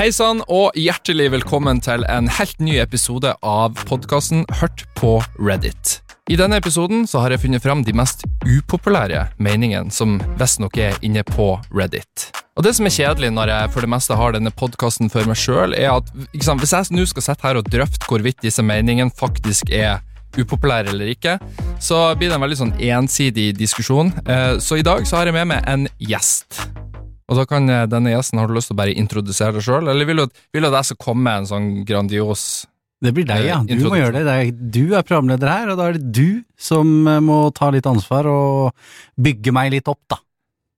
Hei sann, og hjertelig velkommen til en helt ny episode av podkasten Hørt på Reddit. I denne episoden så har jeg funnet fram de mest upopulære meningene som visstnok er inne på Reddit. Og Det som er kjedelig når jeg for det meste har denne podkasten for meg sjøl, er at sant, hvis jeg nå skal sitte her og drøfte hvorvidt disse meningene faktisk er upopulære eller ikke, så blir det en veldig sånn ensidig diskusjon. Eh, Så i dag så har jeg med meg en gjest. Og da kan eh, denne gjesten, Har du lyst til å bare introdusere deg sjøl, eller vil du, vil du at jeg skal komme med en sånn grandios Det blir deg, ja. Eh, Du må gjøre det. det er, du er programleder her, og da er det du som eh, må ta litt ansvar og bygge meg litt opp, da.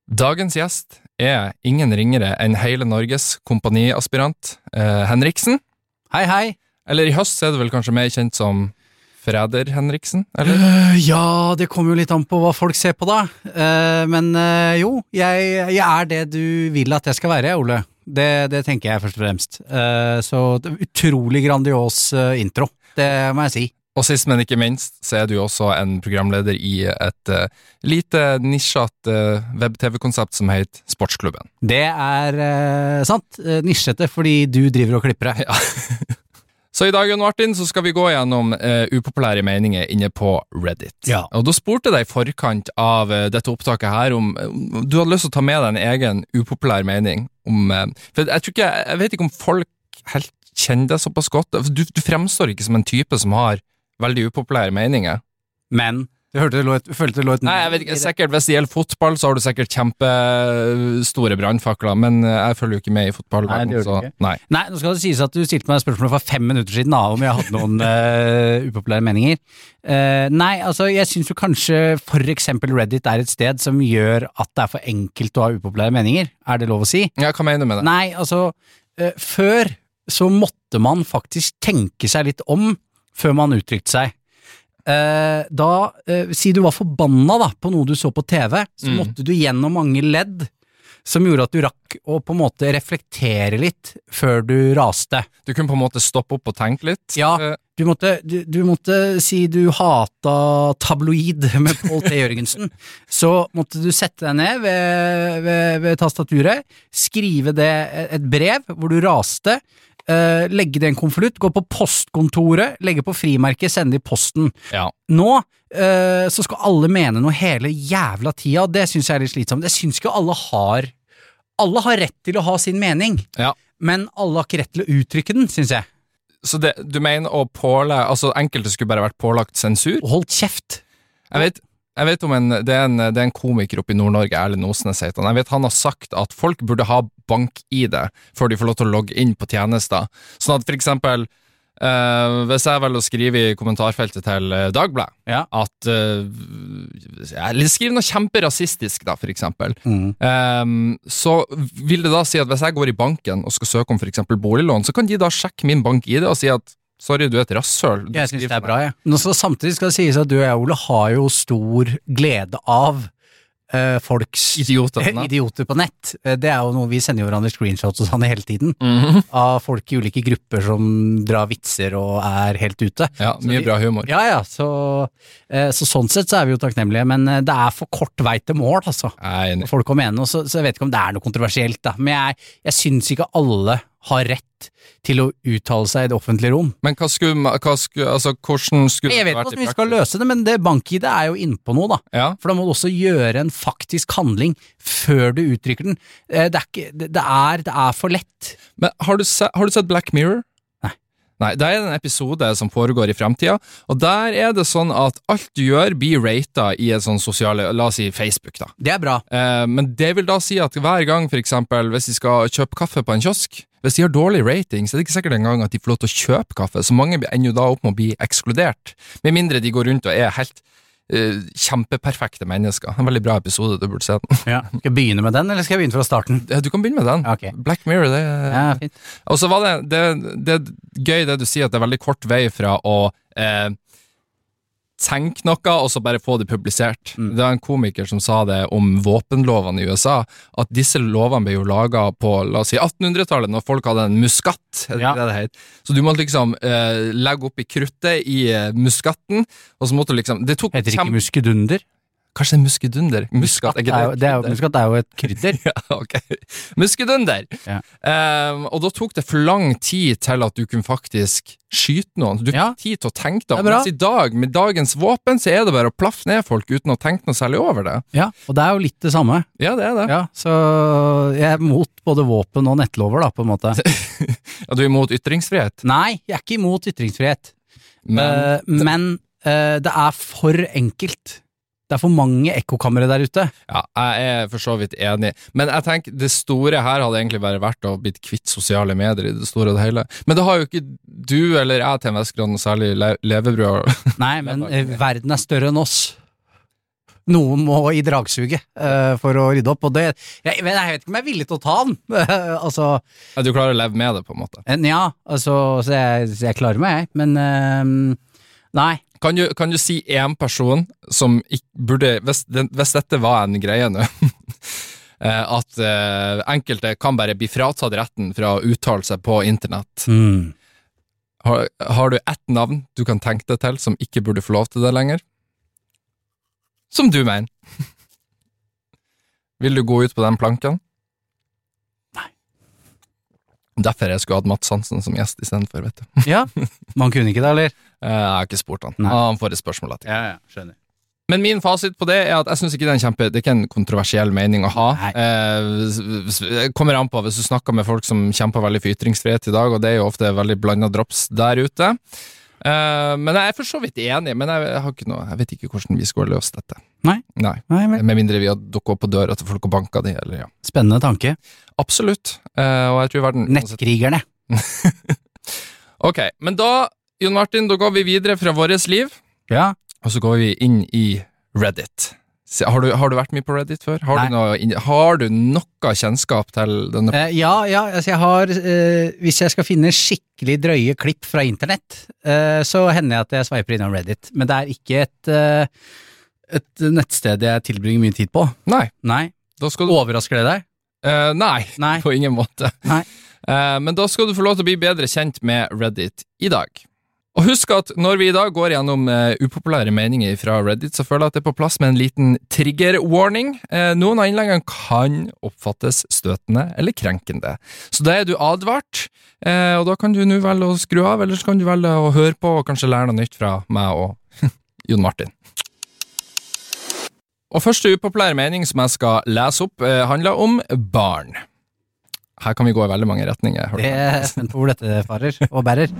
Dagens gjest er ingen ringere enn hele Norges kompaniaspirant eh, Henriksen. Hei, hei. Eller i høst er det vel kanskje mer kjent som Freder Henriksen, eller? Øh, ja, det kommer jo litt an på hva folk ser på, da. Eh, men eh, jo, jeg, jeg er det du vil at jeg skal være, Ole. Det, det tenker jeg først og fremst. Eh, så utrolig grandios eh, intro. Det må jeg si. Og sist, men ikke minst, så er du også en programleder i et uh, lite nisjete uh, web-TV-konsept som heter Sportsklubben. Det er uh, sant. Nisjete fordi du driver og klipper det. Så i dag Jon Martin, så skal vi gå gjennom uh, upopulære meninger inne på Reddit. Ja. Og Da spurte jeg deg i forkant av uh, dette opptaket her om uh, du hadde lyst til å ta med deg en egen upopulær mening om eh, For jeg tror ikke, jeg vet ikke om folk helt kjenner deg såpass godt. Du, du fremstår ikke som en type som har veldig upopulære meninger. Men du hørte det lå et, følte det lå et Nei, jeg vet ikke, sikkert Hvis det gjelder fotball, så har du sikkert kjempestore brannfakler, men eh, jeg følger jo ikke med i fotball. Nei, det gjør du ikke. Nei. Nei, nå skal det sies at du stilte meg spørsmålet for fem minutter siden da, om jeg hadde noen uh, upopulære meninger. Uh, nei, altså jeg syns jo kanskje for eksempel Reddit er et sted som gjør at det er for enkelt å ha upopulære meninger. Er det lov å si? Ja, hva mener du med det? Nei, altså uh, før så måtte man faktisk tenke seg litt om før man uttrykte seg. Eh, da, eh, si du var forbanna da, på noe du så på TV, så Mm. måtte du gjennom mange ledd som gjorde at du rakk å på en måte reflektere litt før du raste. Du kunne på en måte stoppe opp og tenke litt. Ja. Eh, Du måtte, du, du måtte si du hata tabloid med Pål T. Jørgensen. Så måtte du sette deg ned ved, ved, ved tastaturet, skrive det et brev hvor du raste, eh, legge det i en konvolutt, gå på postkontoret, legge på frimerket, sende det i posten. ja. Nå eh, så skal alle mene noe hele jævla tida, det syns jeg er litt slitsomt. Jeg syns ikke alle har Alle har rett til å ha sin mening, Ja. men alle har ikke rett til å uttrykke den, syns jeg. Så det, du mener å pålegge Altså, enkelte skulle bare vært pålagt sensur? Holdt kjeft. Jeg vet, jeg vet om en det, er en det er en komiker oppe i Nord-Norge, Erlend Osnes heter han. Jeg vet han har sagt at folk burde ha bank-ID før de får lov til å logge inn på tjenester. Sånn at for eksempel eh, hvis jeg velger å skrive i kommentarfeltet til eh, Dagbladet Ja. at eh, skrive noe kjemperasistisk, da, for eksempel. Mm. Eh, så vil det da si at hvis jeg går i banken og skal søke om for eksempel boliglån, så kan de da sjekke min bank-ID og si at sorry, du er et rasshøl. Jeg syns det er bra, jeg. Nå skal samtidig skal det sies at du og jeg, Ole, har jo stor glede av uh, folks Idioter. idioter på nett. Uh, Det er jo noe vi sender jo hverandre screenshots og sånn hele tiden. Mhm. Av folk i ulike grupper som drar vitser og er helt ute. Ja, mye vi- bra humor. Ja ja, så, eh, så sånn sett så er vi jo takknemlige, men det er for kort vei til mål, altså. Nei. For folk å mene noe, så, så jeg vet ikke om det er noe kontroversielt, da. Men jeg, jeg syns ikke alle har rett til å uttale seg i det offentlige rom. Men hva skulle, hva skulle altså, hvordan skulle Jeg vet ikke hvordan vi skal løse det, men det bank-ID er jo innpå noe, da. Ja, For da må du også gjøre en faktisk handling før du uttrykker den. Eh, Det er, ikke, det, er, det er for lett. men har du, se, har du sett Black Mirror? Nei. Nei, det er en episode som foregår i fremtida, og der er det sånn at alt du gjør blir rata i et sånn sosiale, la oss si Facebook da. Det er bra. Eh, men det vil da si at hver gang, for eksempel, hvis de skal kjøpe kaffe på en kiosk, hvis de har dårlig rating, så er det ikke sikkert engang at de får lov til å kjøpe kaffe, så mange ender jo da opp med å bli ekskludert. Med mindre de går rundt og er helt Uh, kjempeperfekte mennesker. En veldig bra episode, du burde se den. Skal jeg begynne med den, eller skal jeg begynne fra starten? Ja, Du kan begynne med den. Okay. Black Mirror, det Ja, fint. Og så var det, det, det gøy det du sier, at det er veldig kort vei fra å eh, tenke noe, og så bare få det publisert. Mm. Det var en komiker som sa det om våpenlovene i USA, at disse lovene ble jo laga på la oss si 1800-tallet, når folk hadde en muskat. er Ja. det det? Så du måtte liksom eh, legge oppi kruttet i eh, muskatten, og så måtte du liksom Det tok Heter det ikke muskedunder? Kanskje muskedunder? Muskat, Det er jo, det er jo, muskat er jo et krydder. Ja, ok. Muskedunder! Ja. Um, og da tok det for lang tid til at du kunne faktisk skyte noen. Du fikk Ja. tid til å tenke Det deg er om. Mens i dag, med dagens våpen, så er det bare å plaffe ned folk uten å tenke noe særlig over det. Ja, og det er jo litt det samme. Ja, det er det. Ja, så jeg er mot både våpen og nettlover, da, på en måte. Ja, du er imot ytringsfrihet, Nei, jeg er ikke imot ytringsfrihet, men uh, men uh, det er for enkelt. Det er for mange ekkokamre der ute. ja, jeg er for så vidt enig. Men jeg tenker, det store her hadde egentlig bare vært å blitt kvitt sosiale medier i det store og det hele. Men det har jo ikke du eller jeg til en viss grad særlig le levebrød Nei, men eh, verden er større enn oss. Noen må i dragsuget uh, for å rydde opp, og det jeg, jeg vet ikke om jeg er villig til å ta den. altså, Ja, Du klarer å leve med det, på en måte. Nja, ja, altså, så jeg, så jeg klarer meg, jeg, men uh, nei. Kan du, kan du si én person som burde Hvis, hvis dette var en greie nå eh, At eh, enkelte kan bare bli fratatt retten fra å uttale seg på internett. Mm. Har, har du ett navn du kan tenke deg til som ikke burde få lov til det lenger? Som du mener. Vil du gå ut på den planken? Nei. Derfor jeg skulle hatt Mats Hansen som gjest istedenfor, vet du. Ja, man kunne ikke det, eller? Eh, Jeg har ikke spurt han. Nei. Han får et spørsmål etter. Ja, ja, skjønner. Men min fasit på det er at jeg syns ikke det er en kjempe Det er ikke en kontroversiell mening å ha. Eh, kommer an på hvis du snakker med folk som kjemper veldig for ytringsfrihet i dag, og det er jo ofte veldig blanda drops der ute. Eh, men jeg er for så vidt enig, men jeg, har ikke noe, jeg vet ikke hvordan vi skulle løst dette. Nei. Nei. Nei, men... Med mindre vi har dukket opp på døra til folk og banka de, eller ja. Spennende tanke. Absolutt. Eh, og jeg tror verden Nettkrigerne. Ok, men da, Jon Martin, da går vi videre fra vårt liv, Ja. og så går vi inn i Reddit. Har du, har du vært mye på Reddit før? Har, du noe, har du noe kjennskap til denne Eh, ja, ja, altså jeg har eh, Hvis jeg skal finne skikkelig drøye klipp fra internett, eh, så hender det at jeg sveiper innom Reddit. Men det er ikke et, eh, et nettsted jeg tilbringer mye tid på. Nei, Nei. du Overrasker det deg? Eh, Nei, Nei. på ingen måte. Nei. Eh, men da skal du få lov til å bli bedre kjent med Reddit i dag. Og husk at når vi i dag går gjennom uh, upopulære meninger fra Reddit, så føler jeg at det er på plass med en liten trigger-warning. Uh, noen av innleggene kan oppfattes støtende eller krenkende. Så da er du advart, Uh, og da kan du nå velge å skru av, eller så kan du velge å høre på og kanskje lære noe nytt fra meg og Jon Martin. Og første upopulære mening som jeg skal lese opp, eh, handler om barn. Her kan vi gå i veldig mange retninger. Det er spent på hvor dette farer og bærer.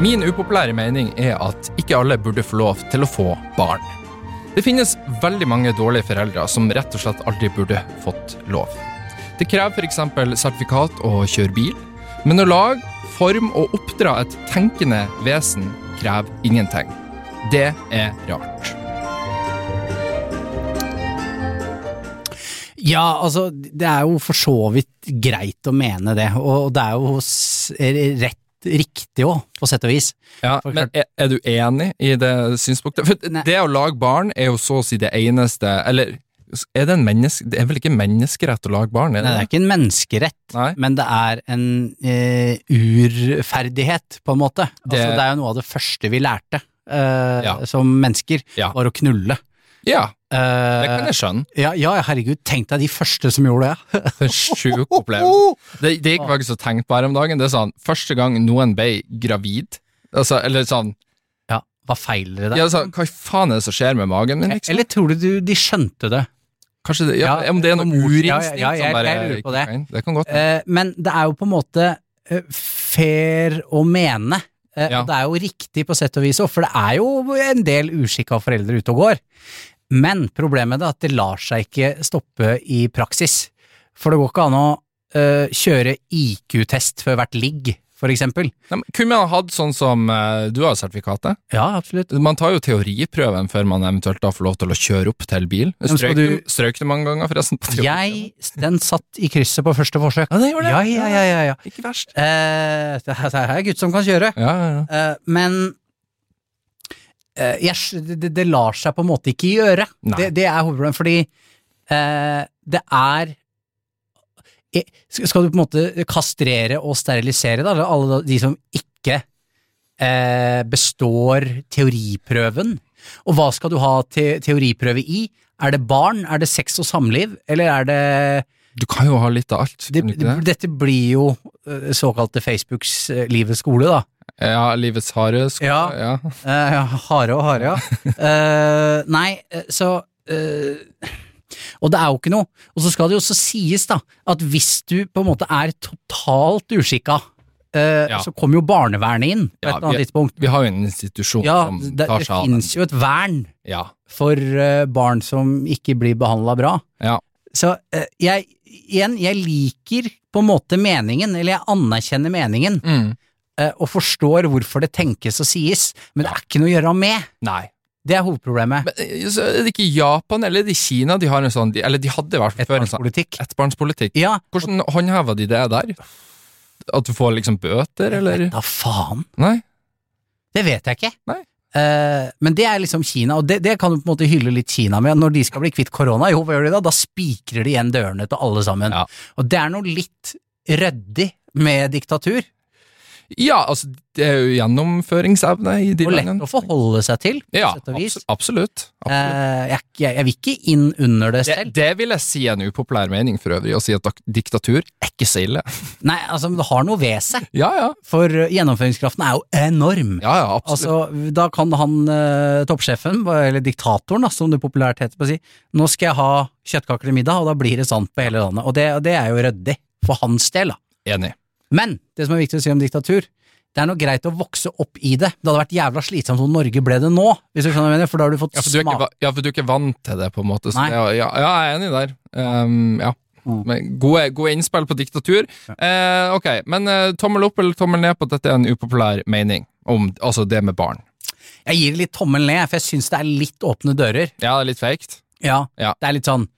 Min upopulære mening er at ikke alle burde få lov til å få barn. Det finnes veldig mange dårlige foreldre som rett og slett aldri burde fått lov. Det krever f.eks. sertifikat å kjøre bil, men å lage, form og oppdra et tenkende vesen krever ingenting. Det er rart. Ja, altså, det er jo for så vidt greit å mene det, og det er jo s- riktig òg, på sett og vis. Ja, For men er, er du enig i det synspunktet? For Nei. det å lage barn er jo så å si det eneste Eller er det en menneske... Det er vel ikke menneskerett å lage barn? Er Nei, det er ikke en menneskerett, Nei. men det er en eh, urferdighet, på en måte. Det- Altså, det er jo noe av det første vi lærte eh, Ja. som mennesker, Ja. var å knulle. Ja, Eh, det kan jeg skjønne. ja, ja, herregud, tenk deg de første som gjorde det. For en sjuk opplevelse. Det, det gikk faktisk og tenkte på her om dagen. Det er sånn, Første gang noen ble gravid altså, Eller sånn Ja, hva feiler det der? ja, sånn, Hva faen er det som skjer med magen min? Liksom? Eller tror du de skjønte det? Kanskje det, ja, Ja, om det er noe urinstinkt ja, ja, jeg- jeg lurer på det. Det kan godt. Eh, men det er jo på en måte eh, fair å mene. Ja. Det er jo riktig på sett og vis òg, for det er jo en del uskikka foreldre ute og går. Men problemet er at det lar seg ikke stoppe i praksis. For det går ikke an å uh, kjøre IQ-test før hvert ligg, for eksempel. Nei, kunne man hatt sånn som uh, Du har sertifikatet? Ja, absolutt. Man tar jo teoriprøven før man eventuelt da får lov til å kjøre opp til bil. Strøk, du- strøk du mange ganger, forresten? Jeg, den satt i krysset på første forsøk. Ja, det gjorde det. Ja, ja, ja, ja, ja. Ikke verst. Uh, det her er gutt som kan kjøre. Ja, ja, ja. Men jeg, det, det lar seg på en måte ikke gjøre. Det, det er hovedproblemet, fordi eh, det er eh, Skal du på en måte kastrere og sterilisere da, alle de som ikke eh, består teoriprøven? Og hva skal du ha te teoriprøve i? Er det barn, er det sex og samliv, eller er det Du kan jo ha litt av alt. det, det? Dette blir jo eh, såkalte Facebooks eh, livets skole, da. Ja, livets harde sko. Ja. Ja. Uh, ja, hare og hare, ja. uh, nei, eh, så uh, Og det er jo ikke noe. Og så skal det jo også sies, da, at hvis du på en måte er totalt uskikka, Ja. så kommer jo barnevernet inn på et eller annet tidspunkt. Vi har jo en institusjon som det, tar seg av finnes jo et vern Ja. for barn som ikke blir behandla bra. Ja. Så jeg, igjen, jeg liker på en måte meningen, eller jeg anerkjenner meningen, Mm. Eh, og forstår hvorfor det tenkes og sies, men det er ikke noe å gjøre med. Nei. Det er hovedproblemet. Men eh, så er det ikke Japan eller er det Kina de har en sånn de- Eller de hadde i hvert fall før en sånn ettbarnspolitikk. Ja, Hvordan håndheva de det der? At du får liksom bøter, eller? da faen. Nei? Det vet jeg ikke. Nei. Uh, men det er liksom Kina, og det, det kan du på en måte hylle litt Kina med. Når de skal bli kvitt korona, jo, hva gjør de da? Da spikrer de igjen dørene til alle sammen. Ja. Og det er noe litt ryddig med diktatur, Ja, altså, det er jo gjennomføringsevne i de og lett å forholde seg til, på Ja, sett og vis. absolutt. absolutt. Eh, jeg, jeg, jeg vil ikke inn under det Det, selv. det vil jeg si er en upopulær mening for øvrig, å si at diktatur er ikke så ille. Nei, altså, det har noe ved seg, Ja, ja. for eh, gjennomføringskraften er jo enorm. Ja, ja, absolutt. Altså, da kan han eh, toppsjefen, eller diktatoren da, som det populært heter på å si, nå skal jeg ha kjøttkaker til middag, og da blir det sant på hele landet. Og det, det er jo ryddig, for hans del, da. Enig. Men det som er viktig å si om diktatur, det er noe greit å vokse opp i det. Det hadde vært jævla slitsomt om Norge ble det nå, hvis du skjønner hva jeg mener, for da har du fått Ja for, du ikke, ja, for du er ikke vant til det, på en måte. Nei. ja, ja, jeg er enig der. Um, ja. Mm. Men gode, gode innspill på diktatur. Eh, ok, men eh, tommel opp eller tommel ned på at dette er en upopulær mening om altså det med barn? Jeg gir litt tommel ned, for jeg syns det er litt åpne dører. Ja, det er litt feigt. Ja, Ja. det er litt sånn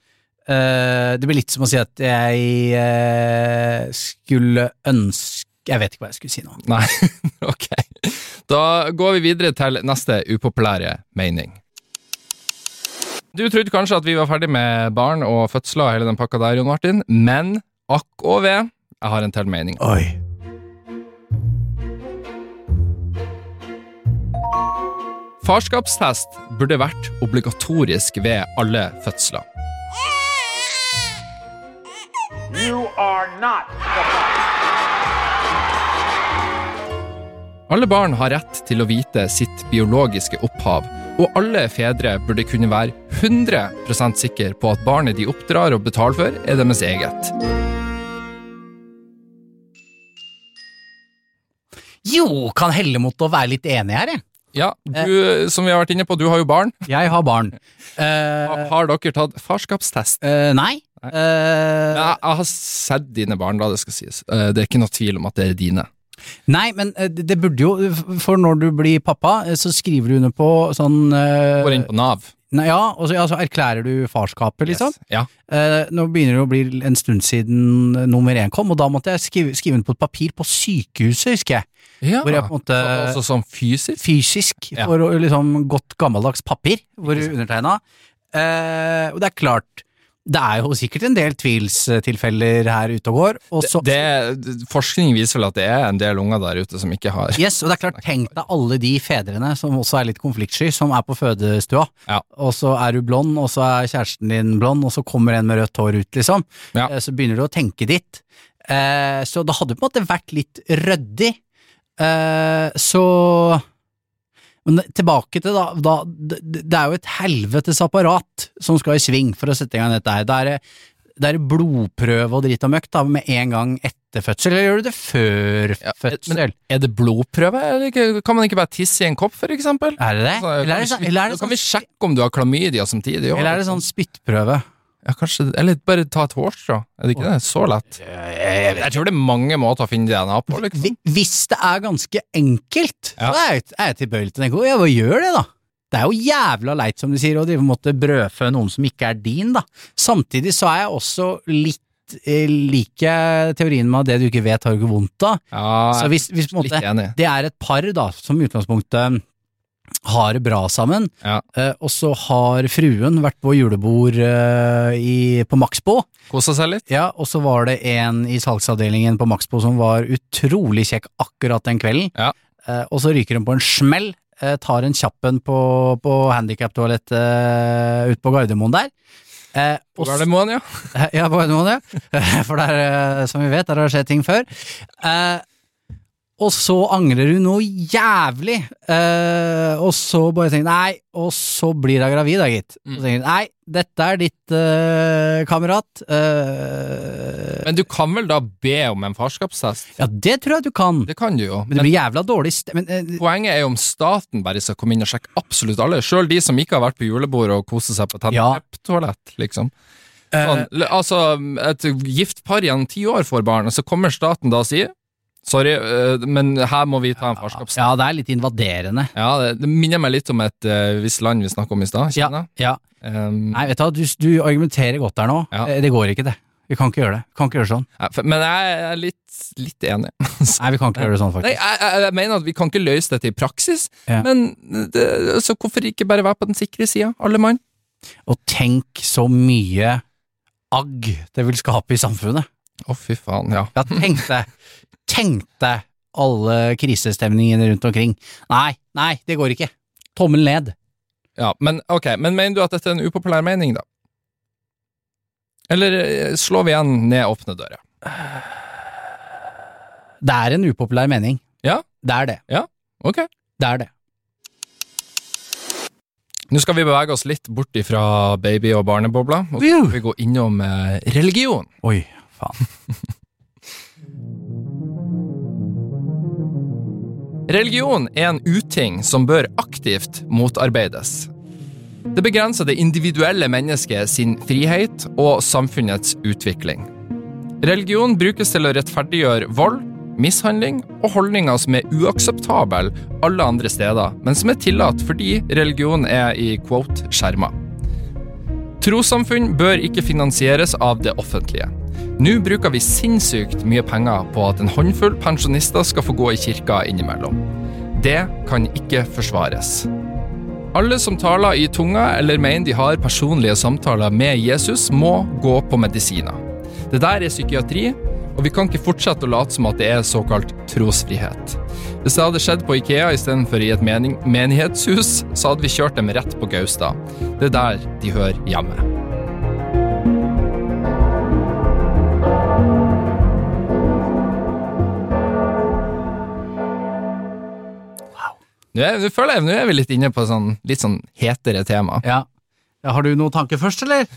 eh, Det blir litt som å si at jeg uh, skulle ønske Jeg vet ikke hva jeg skulle si nå. Nei, ok. Da går vi videre til neste upopulære mening. Du trodde kanskje at vi var ferdig med barn og fødsler og hele den pakka der, Jon Martin, men akk og ved, jeg har en til mening. Oi. Farskapstest burde vært obligatorisk ved alle fødsler. Are not Alle barn har rett til å vite sitt biologiske opphav, og alle fedre burde kunne være 100 sikre på at barnet de oppdrar og betaler for, er deres eget. Jo, kan helle mot å være litt enig her, jeg. Ja, du, som vi har vært inne på, du har jo barn. Jeg har barn. Eh, Ha- Har dere tatt farskapstest? eh, nei. Eh, Jeg, jeg har sett dine barn, da, det skal sies. Eh, Det er ikke noe tvil om at det er dine. Nei, men eh, det burde jo For når du blir pappa, så skriver du under på sånn uh, Går inn på Nav. nei, Ja, og så ja, så erklærer du farskapet, liksom. Yes. Ja. uh, nå begynner det å bli en stund siden nummer én kom, og da måtte jeg skrive, skrive den på et papir på sykehuset, husker jeg. ja. Hvor jeg på en måte Så- Altså sånn fysisk? Fysisk, Ja. for å- liksom godt gammeldags papir, hvor du undertegna. Uh, og det er klart, det er jo sikkert en del tvilstilfeller her ute og går, og så Det, forskning viser vel at det er en del unger der ute som ikke har Yes, og det er klart, tenk deg alle de fedrene som også er litt konfliktsky, som er på fødestua, Ja. og så er du blond, og så er kjæresten din blond, og så kommer en med rødt hår ut, liksom. Ja. Eh, Så begynner du å tenke ditt. Eh, Så det hadde på en måte vært litt ryddig. Eh, Så Men tilbake til da, da det, er jo et helvetes apparat som skal i sving for å sette i gang dette her. Det er, det er blodprøve og dritt og møkk da, med en gang etter fødsel, eller gjør du det før Ja, fødsel? men er det blodprøve? Kan man ikke bare tisse i en kopp, for eksempel? Er det det? Så Eller er det, vi, sånn, eller er det, kan vi sånn, sjekke om du har klamydia samtidig? eller er det sånn spyttprøve? Ja, kanskje, eller bare ta et hårstrå? Er det ikke det? Så lett? Jeg tror det er mange måter å finne DNA på, liksom. Hvis det er ganske enkelt, Ja. så er jeg, er jeg tilbøyelig til å tenke ja, hva gjør det, da? Det er jo jævla leit, som du sier, å drive måtte brødfø noen som ikke er din, da. Samtidig så er jeg også litt eh, liker teorien med at det du ikke vet, har du ikke vondt av. Ja, Så hvis, hvis måte det er et par, da, som i utgangspunktet har det bra sammen. Ja. Eh, og så har fruen vært på julebord eh, i, på Maxbo. Kosa seg litt? Ja, og så var det en i salgsavdelingen på Maxbo som var utrolig kjekk akkurat den kvelden. Ja. Eh, og så ryker hun på en smell, eh, tar en kjappen på, på handikaptoalettet uh, ute på Gardermoen der. Eh, På Gardermoen, ja. ja, på Gardermoen, ja. For der, eh, som vi vet, der har det skjedd ting før. Eh, og så angrer hun noe jævlig, eh, og så bare tenker nei, og så blir hun gravid, da, gitt. Og så tenker hun, nei, dette er ditt eh, kamerat. Eh, Men du kan vel da be om en farskapstest? ja, det tror jeg du kan. Det kan du jo. Men det blir jævla dårlig st men, eh, Poenget er jo om staten bare skal komme inn og sjekke absolutt alle, sjøl de som ikke har vært på julebord og koser seg på Ja. toalett, liksom. Sånn, l- altså, et gift par gjennom ti år får barn, og så kommer staten da og sier sorry, øh, men her må vi ta en farskapsdag. Ja, det er litt invaderende. Ja, det, det minner meg litt om et øh, visst land vi snakket om i stad, Kina. Ja. Um, Nei, vet du hva, du, du argumenterer godt der nå. Ja. Eh, Det går ikke, det. Vi kan ikke gjøre det. Vi kan ikke gjøre det sånn. ja, for- men jeg er litt, litt enig. Nei, vi kan ikke gjøre det sånn, Nei, faktisk. jeg, jeg, jeg mener at vi kan ikke løse dette i praksis, Ja. men det, så hvorfor ikke bare være på den sikre sida, alle mann? Og tenk så mye agg det vil skape i samfunnet. Å, fy faen, ja. Ja, tenk deg, tenk deg alle krisestemningene rundt omkring. Nei, nei, det går ikke. Tommel ned. Ja, men ok, men mener du at dette er en upopulær mening, da? Eller eh, slår vi igjen ned åpne dører? Det er en upopulær mening. Ja. Det er det. Ja, Ok. Det er det. Nå skal vi bevege oss litt bort ifra baby- og barnebobla, og så skal vi gå innom eh, religion. Oi, faen. Religion er en uting som bør aktivt motarbeides. Det begrenser det individuelle mennesket sin frihet og samfunnets utvikling. Religion brukes til å rettferdiggjøre vold, mishandling og holdninger som er uakseptable alle andre steder, men som er tillatt fordi religion er i quote skjerma. Trossamfunn bør ikke finansieres av det offentlige. Nå bruker vi sinnssykt mye penger på at en håndfull pensjonister skal få gå i kirka innimellom. Det kan ikke forsvares. Alle som taler i tunga eller mener de har personlige samtaler med Jesus, må gå på medisiner. Det der er psykiatri, og vi kan ikke fortsette å late som at det er såkalt trosfrihet. Hvis det hadde skjedd på Ikea istedenfor i et menighetshus, så hadde vi kjørt dem rett på Gaustad. Det er der de hører hjemme. Nå, er, føler jeg nå er vi litt inne på sånn, litt sånn hetere tema. Ja. ja. Har du noen tanker først, eller?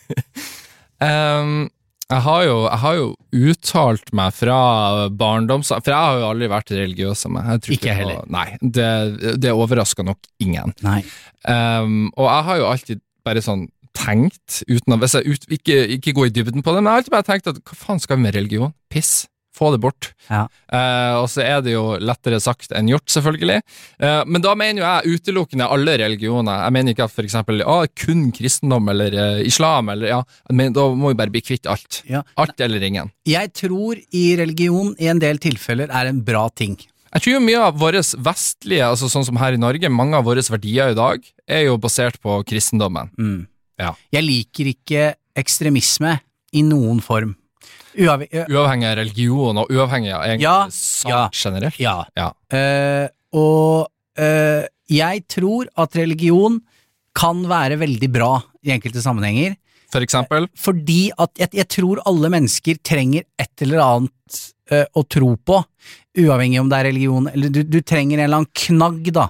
um, jeg, har jo, jeg har jo uttalt meg fra barndoms... For jeg har jo aldri vært religiøs som meg. Ikke jeg heller. På, Nei, det, det overrasker nok ingen. Nei. Um, og jeg har jo alltid bare sånn tenkt, uten å ut, ikke, ikke gå i dybden på det, men jeg har alltid bare tenkt at hva faen skal vi med religion? Piss. Få det bort. Ja. Eh, og så er det jo lettere sagt enn gjort, selvfølgelig. Eh, men da mener jo jeg utelukkende alle religioner. Jeg mener ikke at for eksempel ah, kun kristendom eller eh, islam, eller ja, mener, da må vi bare bli kvitt alt. Ja. Alt eller ingen. Jeg tror i religion i en del tilfeller er en bra ting. Jeg tror jo mye av våre vestlige, altså sånn som her i Norge, mange av våre verdier i dag, er jo basert på kristendommen. Mm. Ja. Jeg liker ikke ekstremisme i noen form. Ø- Uavhengig av religion og uavhengig av egentlig Ja, sak ja. generelt. ja. Ja. Uh, og uh, jeg tror at religion kan være veldig bra i enkelte sammenhenger, For eksempel. fordi at jeg, jeg tror alle mennesker trenger et eller annet å tro på, uavhengig om det er religion, eller du, du trenger en eller annen knagg, da.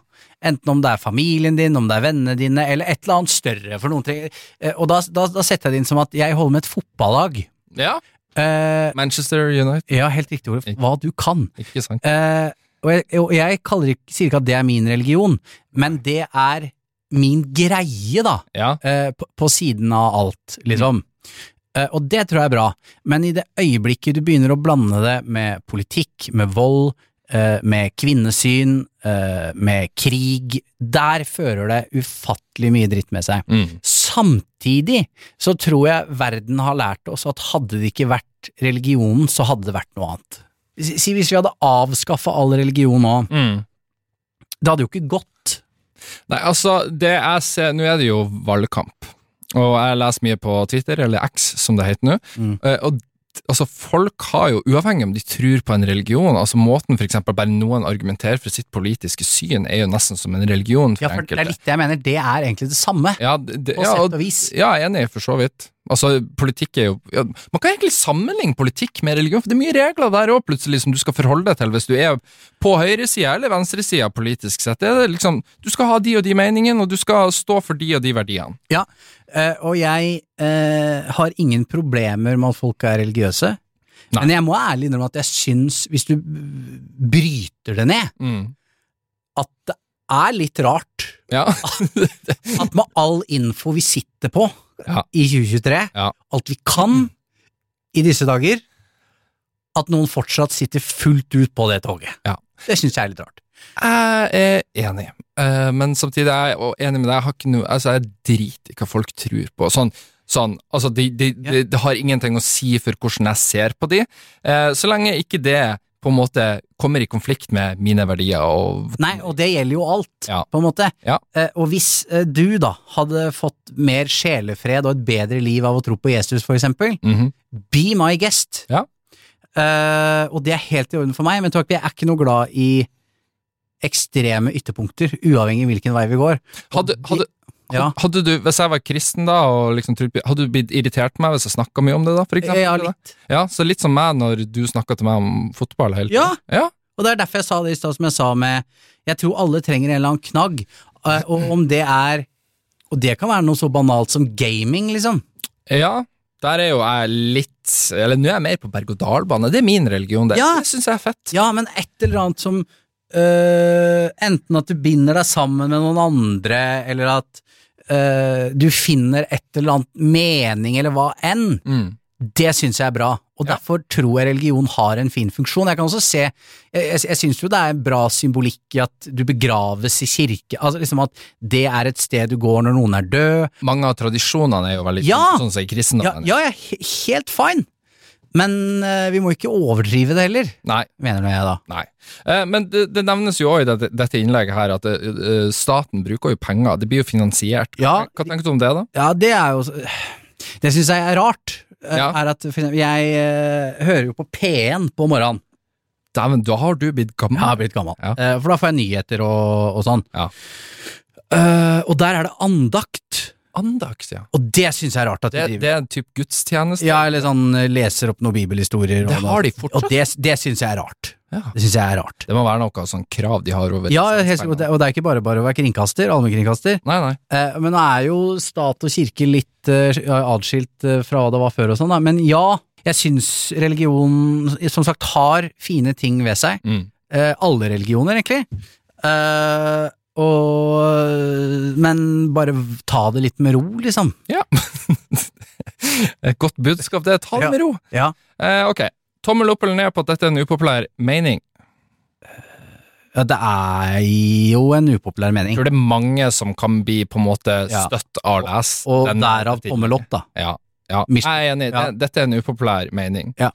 Enten om det er familien din, om det er vennene dine, eller et eller annet større. For noen trenger, og da, da, da setter jeg det inn som at jeg holder med et fotballag. Ja. Eh, Manchester United. ja, helt riktig ord. Hva du kan. Ikke sant? Eh, og jeg, og jeg ikke, sier ikke at det er min religion, men det er min greie, da, Ja. eh, på, på siden av alt, liksom. Eh, og det tror jeg er bra, men i det øyeblikket du begynner å blande det med politikk, med vold, eh, med kvinnesyn, eh, med krig, der fører det ufattelig mye dritt med seg. Mm. Samtidig så tror jeg verden har lært oss at hadde det ikke vært religionen, så hadde det vært noe annet. Si hvis vi hadde avskaffa all religion nå, Mm. Det hadde jo ikke gått. Nei, altså, det jeg ser Nå er det jo valgkamp, og jeg leser mye på Twitter, eller X som det heter nå. Mm. Eh, og altså, folk har jo, uavhengig om de tror på en religion, altså måten for eksempel bare noen argumenterer for sitt politiske syn, er jo nesten som en religion for Ja, for det er litt det jeg mener. Det er egentlig det samme, Ja, det, på ja, sett og vis. Ja, jeg er enig, for så vidt. Altså, politikk er jo ja, Man kan egentlig sammenligne politikk med religion, for det er mye regler der òg, plutselig, som du skal forholde deg til hvis du er på høyresida eller venstresida politisk sett. Det er liksom, du skal ha de og de meningene, og du skal stå for de og de verdiene. Ja, og jeg eh, har ingen problemer med at folk er religiøse. Nei. Men jeg må ærlig innrømme at jeg syns, hvis du bryter det ned, Mm. at det er litt rart Ja. at med all info vi sitter på Ja. i 2023, Ja. alt vi kan i disse dager, at noen fortsatt sitter fullt ut på det toget. Ja. Det syns jeg er litt rart. Jeg er enig, Eh, men samtidig er jeg enig med deg. Jeg har ikke noe, altså jeg driter i hva folk tror på. Sånn, sånn altså det de, de, de har ingenting å si for hvordan jeg ser på de, Eh, så lenge ikke det på en måte kommer i konflikt med mine verdier og Nei, og det gjelder jo alt, Ja. på en måte. Ja. Eh, og hvis du da hadde fått mer sjelefred og et bedre liv av å tro på Jesus, for eksempel, Mhm. be my guest. Ja. Uh, og det er helt i orden for meg, men jeg er ikke noe glad i ekstreme ytterpunkter, uavhengig hvilken vei vi går. Hadde, hadde, Ja. hadde du, hvis jeg var kristen da, og liksom, hadde du blitt irritert på meg hvis jeg snakka mye om det da, for eksempel? Ja, litt. Ja, så litt som meg når du snakka til meg om fotball hele Ja. tiden. Ja. Og det er derfor jeg sa det i stad, som jeg sa med Jeg tror alle trenger en eller annen knagg, eh, og om det er Og det kan være noe så banalt som gaming, liksom. Ja, der er jo jeg litt Eller nå er jeg mer på berg-og-dal-bane. Det er min religion, det. Ja. Det syns jeg er fett. Ja, men et eller annet som øh, Enten at du binder deg sammen med noen andre, eller at uh, du finner et eller annet mening, eller hva enn. Mm. Det syns jeg er bra, og Ja. derfor tror jeg religion har en fin funksjon. Jeg kan også se Jeg, jeg, jeg syns jo det er bra symbolikk i at du begraves i kirke, altså liksom at det er et sted du går når noen er død. Mange av tradisjonene er jo veldig Ja. sånn som i kristendommen. ja, ja, helt fine, men øh, vi må ikke overdrive det heller, Nei. mener jeg da. Nei. Eh, men det, det nevnes jo òg i dette, dette innlegget her at eh, staten bruker jo penger. Det blir jo finansiert. Ja. Hva tenker du om det, da? Ja, det er jo Det syns jeg er rart. eh, Ja. Er at Jeg eh, hører jo på P1 på morgenen. Dæven, da har du blitt gammel. Jeg har blitt gammel. Ja. Eh, for da får jeg nyheter og, og sånn. Ja. Eh, og der er det andakt. Andakt, ja. Og det syns jeg er rart at de Det, driver. det er en type gudstjeneste. Ja, eller sånn eh, leser opp noen bibelhistorier. Det har de fortsatt. Og det, det syns jeg er rart. Ja. Det synes jeg er rart. Det må være noe sånn krav de har over Ja, helt, og, det, og det er ikke bare bare å være kringkaster, allmennkringkaster. Nei, nei. Eh, men nå er jo stat og kirke litt eh, adskilt eh, fra hva det var før og sånn, da. Men ja, jeg syns religion som sagt har fine ting ved seg. Mm. Eh, alle religioner, egentlig. Eh, og Men bare ta det litt med ro, liksom. Ja. Et godt budskap, det. Ta det Ja. med ro. Ja. Eh, ok. Tommel opp eller ned på at dette er en upopulær mening. Ja, det er jo en upopulær mening. Jeg tror det er mange som kan bli på en måte Ja. støtt av det lese Og den- derav tommel opp, da. Ja. ja. Jeg er enig. Ja. Det, dette er en upopulær mening. Ja.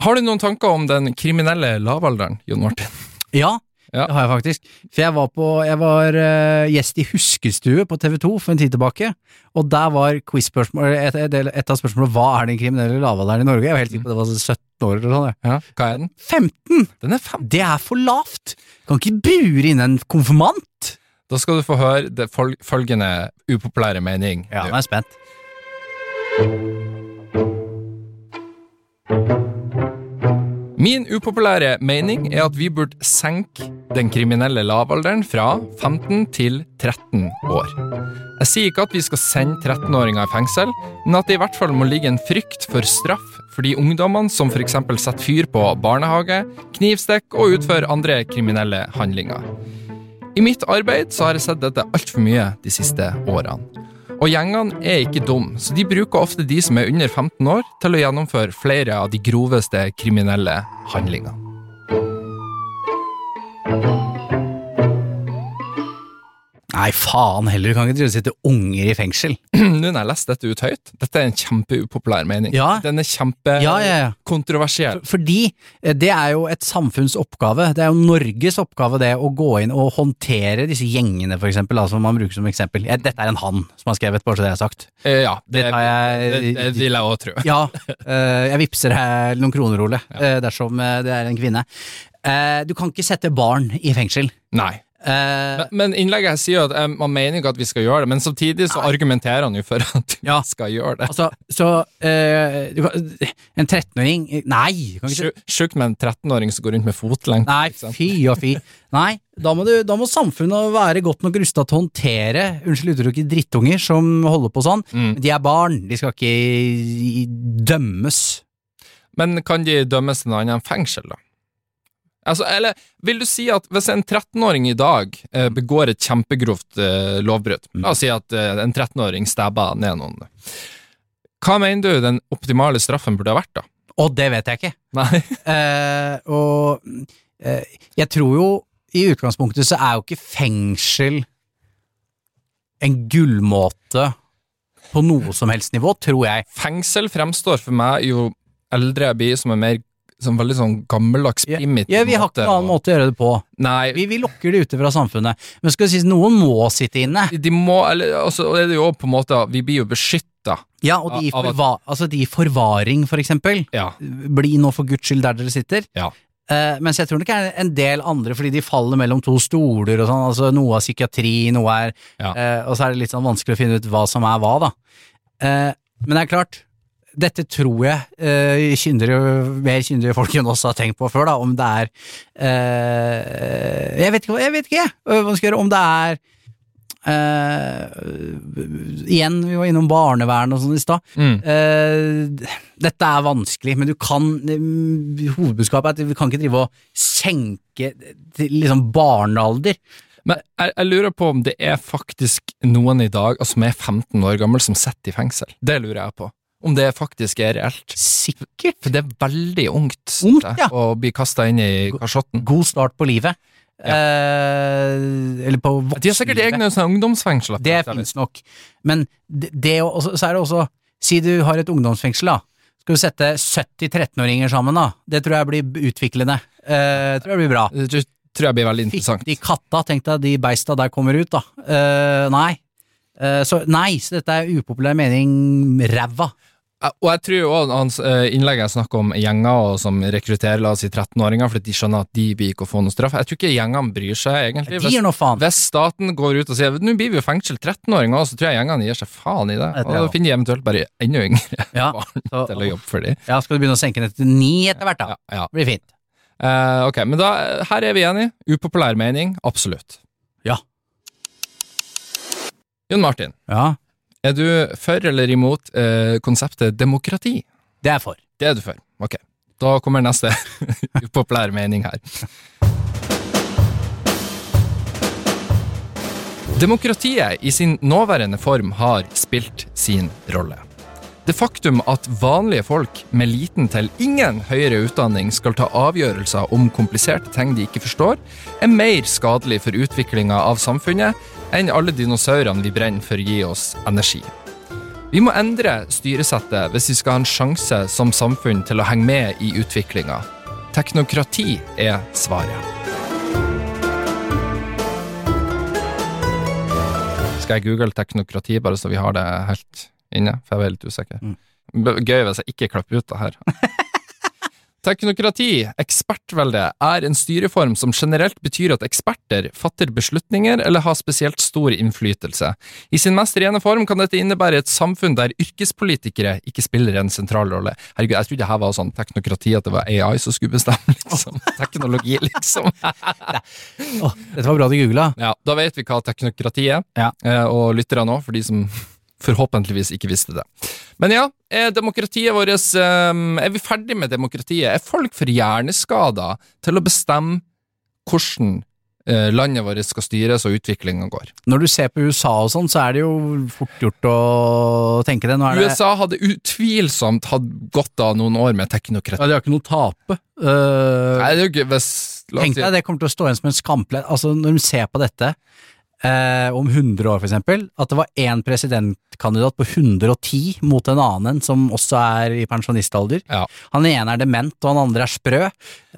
Har du noen tanker om den kriminelle lavalderen, Jon Martin? Ja, Ja. det har jeg faktisk. For jeg var, på, jeg var uh, gjest i Huskestue på TV 2 for en tid tilbake, og der var quiz-spørsmål et, et, et av spørsmålene Hva er den kriminelle lavalderen i Norge? Jeg var helt sikker på det var 17 år eller sånn. Ja. Hva er den? 15! Den er 15. Det er for lavt! Du Kan ikke bure inn en konfirmant! Da skal du få høre det føl- følgende upopulære mening. Ja, nå er jeg spent. Min upopulære mening er at vi burde senke den kriminelle lavalderen fra 15 til 13 år. Jeg sier ikke at vi skal sende 13-åringer i fengsel, men at det i hvert fall må ligge en frykt for straff for de ungdommene som f.eks. setter fyr på barnehage, knivstikk og utfører andre kriminelle handlinger. I mitt arbeid har jeg sett dette altfor mye de siste årene. Og gjengene er ikke dumme, så de bruker ofte de som er under 15 år, til å gjennomføre flere av de groveste kriminelle handlingene. Nei, faen heller, du kan ikke sitte unger i fengsel. Nå når jeg leste dette ut høyt, dette er en kjempeupopulær mening. Ja. Den er Ja, ja, ja. kjempekontroversiell. Fordi eh, det er jo et samfunns oppgave, det er jo Norges oppgave det å gå inn og håndtere disse gjengene, for eksempel, altså som man bruker som eksempel. Dette er en han som har skrevet, bare så det er sagt. Eh, ja, det, jeg- det, det vil jeg òg tro. Ja, eh, jeg vippser deg noen kroner, Ole, dersom det er en kvinne. Du kan ikke sette barn i fengsel. Nei. Eh, Men, men innlegget her sier at eh, man mener ikke at vi skal gjøre det, men samtidig så argumenterer han jo for at vi Ja. skal gjøre det. Altså, så eh, kan, En 13-åring Nei! Sjukt med en 13-åring som går rundt med fotlenke. Nei, fy og fy. Nei, da må, du, da må samfunnet være godt nok rusta til å håndtere unnskyld uttrykket drittunger som holder på sånn. Mm. De er barn, de skal ikke dømmes. Men kan de dømmes til noe annet enn fengsel, da? Altså, eller vil du si at hvis en 13-åring i dag eh, begår et kjempegrovt eh, lovbrudd, la oss si at eh, en 13-åring stabber ned noen, hva mener du den optimale straffen burde ha vært, da? Og det vet jeg ikke. Nei. Eh, og eh, jeg tror jo i utgangspunktet så er jo ikke fengsel en gullmåte på noe som helst nivå, tror jeg. Fengsel fremstår for meg jo eldre jeg blir, som en mer som veldig sånn gammeldags, primitiv Ja, vi har ikke noen annen måte å gjøre det på. Nei, Vi, vi lokker det ute fra samfunnet. Men skal det sies, noen må sitte inne. de må, eller altså, det er jo på en måte Vi blir jo beskytta. Ja, og de i, forva altså de forvaring, for eksempel. Ja. Bli nå for guds skyld der dere sitter. Ja. Uh, mens jeg tror nok er en del andre, fordi de faller mellom to stoler og sånn. Altså noe er psykiatri, noe er Ja. uh, Og så er det litt sånn vanskelig å finne ut hva som er hva, da. Uh, men det er klart, dette tror jeg eh, kyndige, mer kyndige folk enn oss har tenkt på før, da, om det er eh, Jeg vet ikke, hva- jeg vet ikke, hva man skal gjøre. Om det er eh, Igjen, vi var innom barnevern og sånn i stad. Mm. Eh, dette er vanskelig, men du kan eh, Hovedbudskapet er at vi kan ikke drive og senke til liksom barnealder. Men jeg, jeg lurer på om det er faktisk noen i dag altså, som er 15 år gammel, som sitter i fengsel. Det lurer jeg på. Om det faktisk er reelt. Sikkert. For det er veldig ungt, Ungt, ja. å bli kasta inn i kasjotten. God start på livet. Eh, eller på De har sikkert egne ungdomsfengsler. Det finnes nok. Men det, det også, så er det også Si du har et ungdomsfengsel, da. Skal du sette 70 13-åringer sammen, da? Det tror jeg blir utviklende. Eh, tror jeg blir bra. Det tror- tror jeg blir veldig interessant. Fytti katta, tenk deg de beista der kommer ut, da. Eh, nei. Eh, så nei, så dette er upopulær mening ræva. Og jeg tror også hans eh, innlegg jeg snakker om gjenger som rekrutterer la oss si 13-åringer fordi de skjønner at de blir ikke å få noe straff. Jeg tror ikke gjengene bryr seg, egentlig. De gir nå faen. Hvis staten går ut og sier nå blir vi jo fengsel 13-åringer også, så tror jeg gjengene gir seg faen i det. Og da finner de eventuelt bare enda yngre Ja, barn så- til å jobbe for dem. ja, skal du begynne å senke ned til ni etter hvert, da? Ja, ja. Blir fint. Uh, ok, men da, her er vi enige. Upopulær mening, absolutt. Ja. Jon Martin, Ja, er du for eller imot eh, konseptet demokrati? det er jeg for. Det er du for. Ok. Da kommer neste upopulære mening her. Demokratiet i sin nåværende form har spilt sin rolle. Det faktum at vanlige folk med liten til ingen høyere utdanning skal ta avgjørelser om kompliserte ting de ikke forstår, er mer skadelig for utviklinga av samfunnet enn alle dinosaurene vi brenner for å gi oss energi. Vi må endre styresettet hvis vi skal ha en sjanse som samfunn til å henge med i utviklinga. Teknokrati er svaret. Skal jeg google teknokrati, bare så vi har det helt inne? For jeg var litt usikker. Mm. Gøy hvis jeg ikke klipper ut det her. Teknokrati, ekspertvelde, er en styreform som generelt betyr at eksperter fatter beslutninger eller har spesielt stor innflytelse. I sin mest rene form kan dette innebære et samfunn der yrkespolitikere ikke spiller en sentral rolle. Herregud, jeg trodde det her var sånn teknokrati, at det var AI som skulle bestemme, liksom. Teknologi, liksom. oh, dette var bra du googla. Ja, da vet vi hva teknokrati er, Ja. eh, og lytterne òg, for de som forhåpentligvis ikke visste det. Men ja, er demokratiet vårt eh, Er vi ferdig med demokratiet? Er folk for hjerneskada til å bestemme hvordan eh, landet vårt skal styres og utviklinga går? Når du ser på USA og sånn, så er det jo fort gjort å tenke det. Nå er det USA hadde utvilsomt hatt godt av noen år med teknokrati. ja, De har ikke noe å tape. Uh, Nei, det er jo ikke hvis la oss Tenk deg, det kommer til å stå igjen som en skamplett. Altså, når de ser på dette eh, om 100 år, for eksempel, at det var én presidentkandidat på 110 mot en annen som også er i pensjonistalder. Ja. Han ene er dement, og han andre er sprø.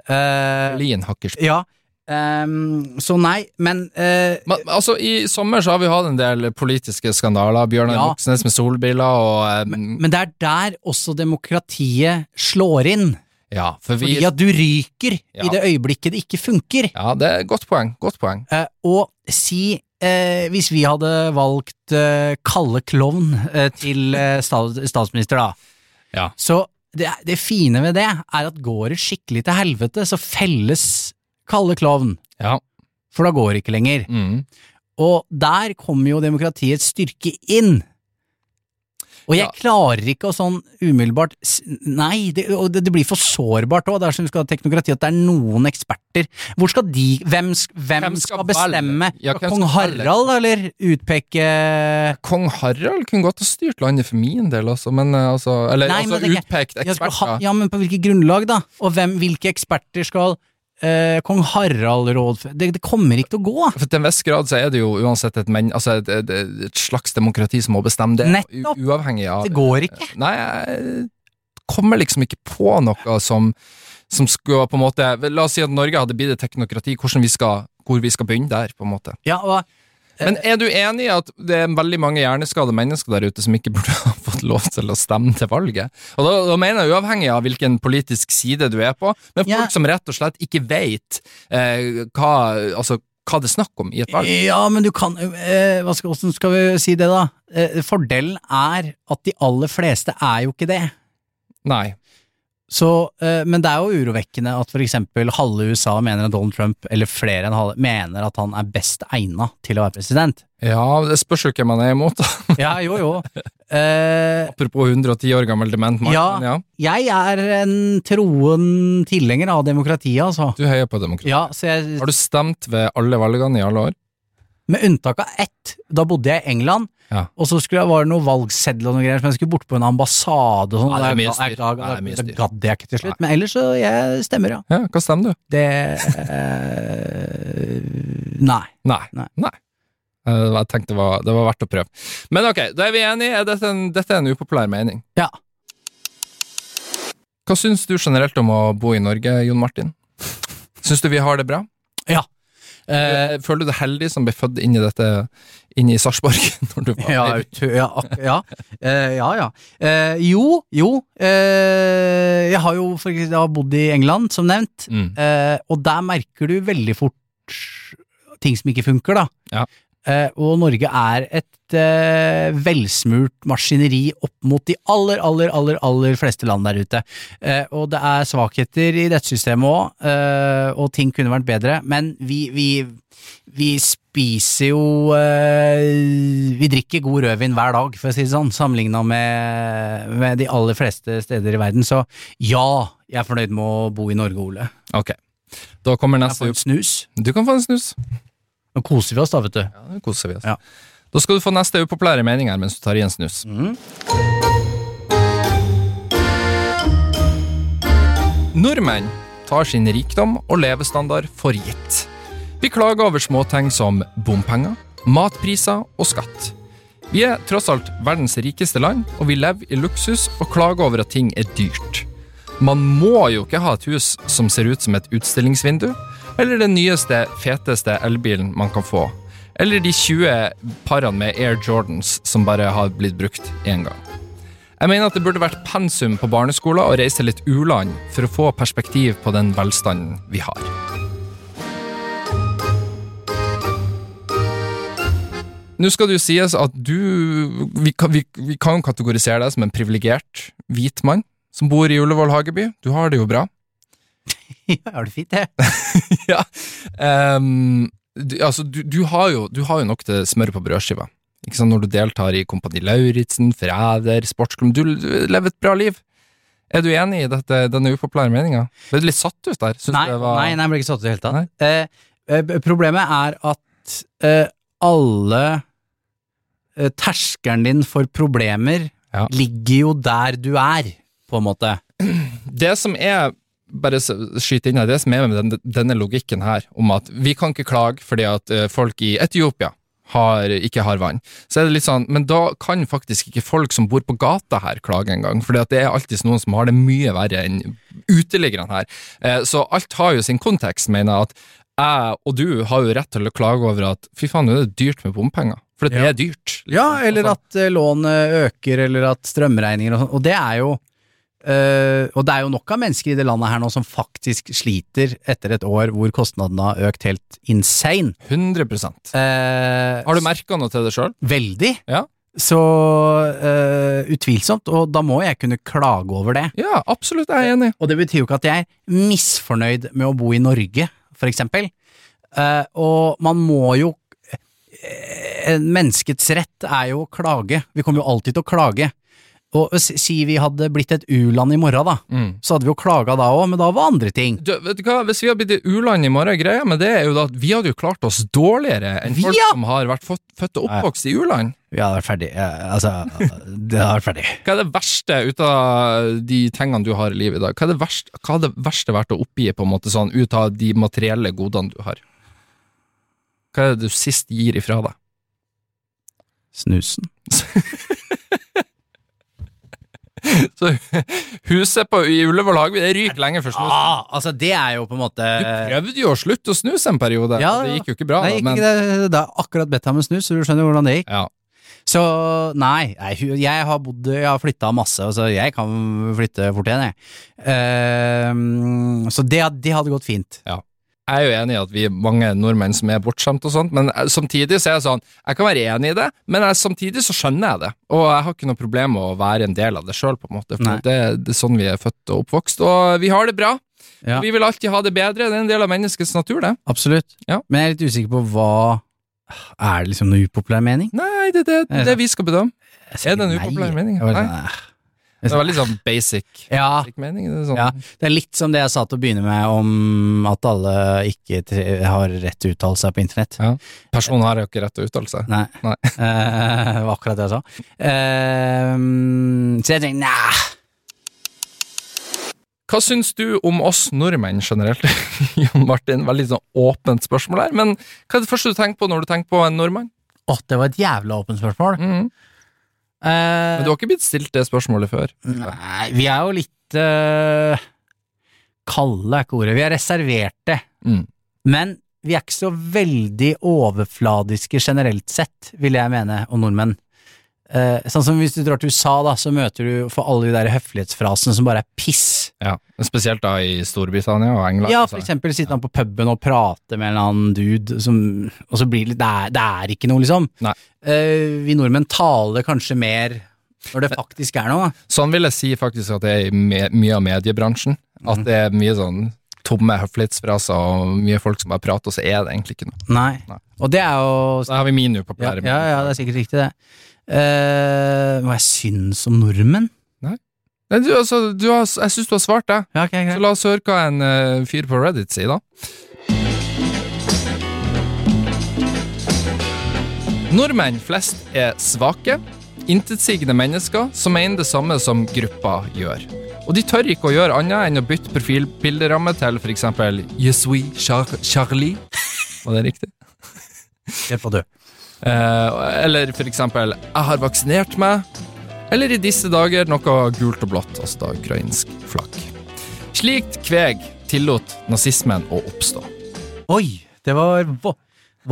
Eh, Linhakkersprø. ja, Um, så nei, men uh, Men, altså, I sommer så har vi hatt en del politiske skandaler. Bjørnar Ja. Moxnes med solbriller og um, Men det er der også demokratiet slår inn. Ja, for vi Fordi at du ryker Ja. i det øyeblikket det ikke funker. Ja, det er et godt poeng. Godt poeng. Uh, og si eh, Hvis vi hadde valgt eh, Kalle Klovn eh, til eh, stats statsminister, da. Ja. Så det, det fine ved det er at går det skikkelig til helvete, så felles Kalle Klovn. Ja. For da går det ikke lenger. Mm. Og der kommer jo demokratiets styrke inn. Og jeg Ja. klarer ikke å sånn umiddelbart Nei, det, og det, det blir for sårbart òg. Det er som vi skal ha teknokrati, at det er noen eksperter. Hvor skal de Hvem, hvem, Hvem skal skal bestemme? Ja, hvem Kong skal? Harald, eller utpeke Kong Harald kunne godt ha styrt landet for min del, altså. Men eh, altså Eller Nei, altså men utpekt ha, eksperter. ja, men på hvilket grunnlag, da? Og hvem, hvilke eksperter skal eh, kong Harald-råd det, det kommer ikke til å gå. For til en viss grad så er det jo uansett et, men, altså et, et, et slags demokrati som må bestemme det, Nettopp. uavhengig av Det går ikke. Nei, jeg kommer liksom ikke på noe som, som skulle på en måte La oss si at Norge hadde blitt et teknokrati, hvordan vi skal, hvor vi skal begynne der, på en måte. Ja, og Men er du enig i at det er veldig mange hjerneskadde mennesker der ute som ikke burde ha fått lov til å stemme til valget? Og da, da mener jeg uavhengig av hvilken politisk side du er på, men folk Ja. som rett og slett ikke vet eh, hva, altså, hva det er snakk om i et valg. Ja, men du kan eh, hva skal, Hvordan skal vi si det, da? Eh, fordelen er at de aller fleste er jo ikke det. Nei. Så, eh, men det er jo urovekkende at eksempel halve USA mener at Donald Trump, eller flere enn halve, mener at han er best egna til å være president. Ja, det spørs jo hvem man er imot. da. Ja, jo, jo. Eh, Apropos 110 år gammel dement mann. Ja. ja. jeg er en troen tilhenger av demokratiet, altså. Du heier på demokrati. Ja, så jeg, Har du stemt ved alle valgene i alle år? Med unntak av ett. Da bodde jeg i England, Ja. og så jeg, var det noen valgsedler og noen greier, som jeg skulle bort på en ambassade og sånn. Ja, det er mye styr. er gadd jeg ikke til slutt. Men ellers så jeg stemmer, ja. Ja, hva stemmer du? Det eh, Nei. Nei. Nei. nei. Jeg tenkte det var, det var verdt å prøve. Men ok, da er vi enige. Er dette, en, dette er en upopulær mening. Ja. Hva syns du generelt om å bo i Norge, Jon Martin? Syns du vi har det bra? Ja. Eh, Føler du deg heldig som ble født inn i dette Inn i Sarpsborg? når du var ja, ja, ja. Eh, ja, ja. Eh, jo, jo. Eh, jeg har jo for eksempel, har bodd i England, som nevnt, Mm. eh, og der merker du veldig fort ting som ikke funker, da. Ja. Eh, og Norge er et eh, velsmurt maskineri opp mot de aller, aller, aller, aller fleste land der ute. Eh, og det er svakheter i rettssystemet òg, eh, og ting kunne vært bedre, men vi, vi, vi spiser jo Vi drikker god rødvin hver dag, for å si det sånn, sammenligna med, med de aller fleste steder i verden. Så ja, jeg er fornøyd med å bo i Norge, Ole. Ok. Da kommer Jeg får en snus. Du kan få en snus. Nå koser vi oss da, vet du. Ja, nå koser vi oss. Ja. Da skal du få neste upopulære mening her mens du tar i en snus. Nordmenn tar sin rikdom og levestandard for gitt. Vi klager over småting som bompenger, matpriser og skatt. Vi er tross alt verdens rikeste land, og vi lever i luksus og klager over at ting er dyrt. Man må jo ikke ha et hus som ser ut som et utstillingsvindu, eller den nyeste, feteste elbilen man kan få, eller de 20 parene med Air Jordans som bare har blitt brukt én gang. Jeg mener at det burde vært pensum på barneskolen å reise litt u-land for å få perspektiv på den velstanden vi har. Nå skal det jo sies at du Vi kan, vi, vi kan kategorisere deg som en privilegert hvit mann som bor i Ullevål Hageby. Du har det jo bra. Ja, jeg har det fint, jeg. ja. Um, du, altså, du, du, har jo, du har jo nok til smør på brødskiva. Ikke sant? Når du deltar i Kompani Lauritzen, Fræder, sportsklubben. Du, du lever et bra liv. Er du enig i dette, denne upopulære meninga? Ble du litt satt ut der? Synes Nei, det var- nei, nei, jeg ble ikke satt ut i det hele tatt. Eh, eh, problemet er at eh, alle eh, Terskelen din for problemer Ja. ligger jo der du er, på en måte. Det som er bare skyte inn det som er med denne, denne logikken her, om at vi kan ikke klage fordi at eh, folk i Etiopia har, ikke har vann. Så er det litt sånn, Men da kan faktisk ikke folk som bor på gata her klage engang, for det er alltid noen som har det mye verre enn uteliggerne her. Eh, så alt har jo sin kontekst, mener jeg. at jeg og du har jo rett til å klage over at fy faen, nå er det dyrt med bompenger. For det Ja. er dyrt. liksom. Ja, eller Altså, at eh, lånet øker, eller at strømregninger og sånn. Og det er jo eh, Og det er jo nok av mennesker i det landet her nå som faktisk sliter etter et år hvor kostnadene har økt helt insane. 100 uh, Har du merka noe til det sjøl? Veldig. Ja. Så uh, utvilsomt, og da må jeg kunne klage over det. Ja, absolutt, jeg er enig. Og det betyr jo ikke at jeg er misfornøyd med å bo i Norge, for eksempel. Eh, og man må jo eh, Menneskets rett er jo å klage. Vi kommer jo alltid til å klage. Og si vi hadde blitt et u-land i morgen, da. Mm. Så hadde vi jo klaga da òg, men da var andre ting. Du, vet du hva, Hvis vi hadde blitt et u-land i morgen, greia med det er jo at vi hadde jo klart oss dårligere enn folk ja! som har vært født og oppvokst i u-land. Vi hadde vært ferdig. Altså, det hadde vært ferdig. Hva er det verste ut av de tingene du har i livet i dag? Hva er det verste, hva er det verste vært å oppgi, på en måte sånn, ut av de materielle godene du har? Hva er det du sist gir ifra deg? Snusen. Så huset på, i Ullevål hage, det ryker lenge før snusen. Ah, altså, det er jo på en måte Du prøvde jo å slutte å snuse en periode, Ja, det gikk jo ikke bra. Nei, gikk men, ikke det. Det er akkurat bedt ham å snus, så du skjønner hvordan det gikk. Ja. Så nei, jeg har bodd Jeg har flytta masse, altså jeg kan flytte fort igjen, jeg. Uh, så det, det hadde gått fint. Jeg er jo enig i at vi er mange nordmenn som er bortskjemt og sånt, men eh, samtidig så er jeg sånn, jeg kan være enig i det, men jeg, samtidig så skjønner jeg det, og jeg har ikke noe problem med å være en del av det selv på en måte, for det, det er sånn vi er født og oppvokst, og vi har det bra, Ja, vi vil alltid ha det bedre, det er en del av menneskets natur det. absolutt. Ja. Men jeg er litt usikker på hva Er det liksom noe upopulær mening? Nei, det er det, det, det vi skal bedømme. Er det en upopulær mening? Nei. Eh. Det er veldig sånn basic, Ja, basic mening. Det er sånn. Ja. det er litt som det jeg sa til å begynne med om at alle ikke har rett til å uttale seg på internett. Ja. Personen har jo ikke rett til å uttale seg. Nei. Nei. Eh, det var akkurat det jeg sa. Ehm, så jeg tenkte nei. Hva syns du om oss nordmenn generelt? Jon Martin, veldig sånn åpent spørsmål her, men hva er det første du tenker på når du tenker på en nordmann? Å, det var et jævla åpent spørsmål. Mhm. Eh, Men du har ikke blitt stilt det spørsmålet før? Nei, vi er jo litt uh, Kalde er ikke ordet. Vi er reserverte. Mm. Men vi er ikke så veldig overfladiske generelt sett, vil jeg mene, og nordmenn. Eh, sånn som hvis du drar til USA, da, så møter du for alle de der høflighetsfrasene som bare er piss. Ja, Spesielt da i Storbritannia og England. Ja, altså. for eksempel sitter han på puben og prater med en eller annen dude, som, og så blir det det er, det er ikke noe, liksom. Eh, vi nordmenn taler kanskje mer når det faktisk er noe. Sånn vil jeg si faktisk at det er i mye av mediebransjen. At Mhm. det er mye sånn tomme høflighetsfraser og mye folk som bare prater, og så er det egentlig ikke noe. Nei. Nei. Og det er jo Da har vi min ja, ja, ja, det er sikkert riktig, det. Eh, hva jeg syns om nordmenn? Nei, du, altså, du har, jeg syns du har svart, det. Ja, okay, Så la oss høre hva en uh, fyr på Reddit sier, da. Nordmenn flest er svake, intetsigende mennesker som mener det samme som gruppa gjør. Og de tør ikke å gjøre annet enn å bytte profilbilderamme til for eksempel we, Char Charlie. Var det riktig? Helt på død. Eh, eller eksempel Jeg har vaksinert meg. Eller i disse dager noe gult og blått, altså da ukrainsk flagg. Slikt kveg tillot nazismen å oppstå. Oi, det var hva,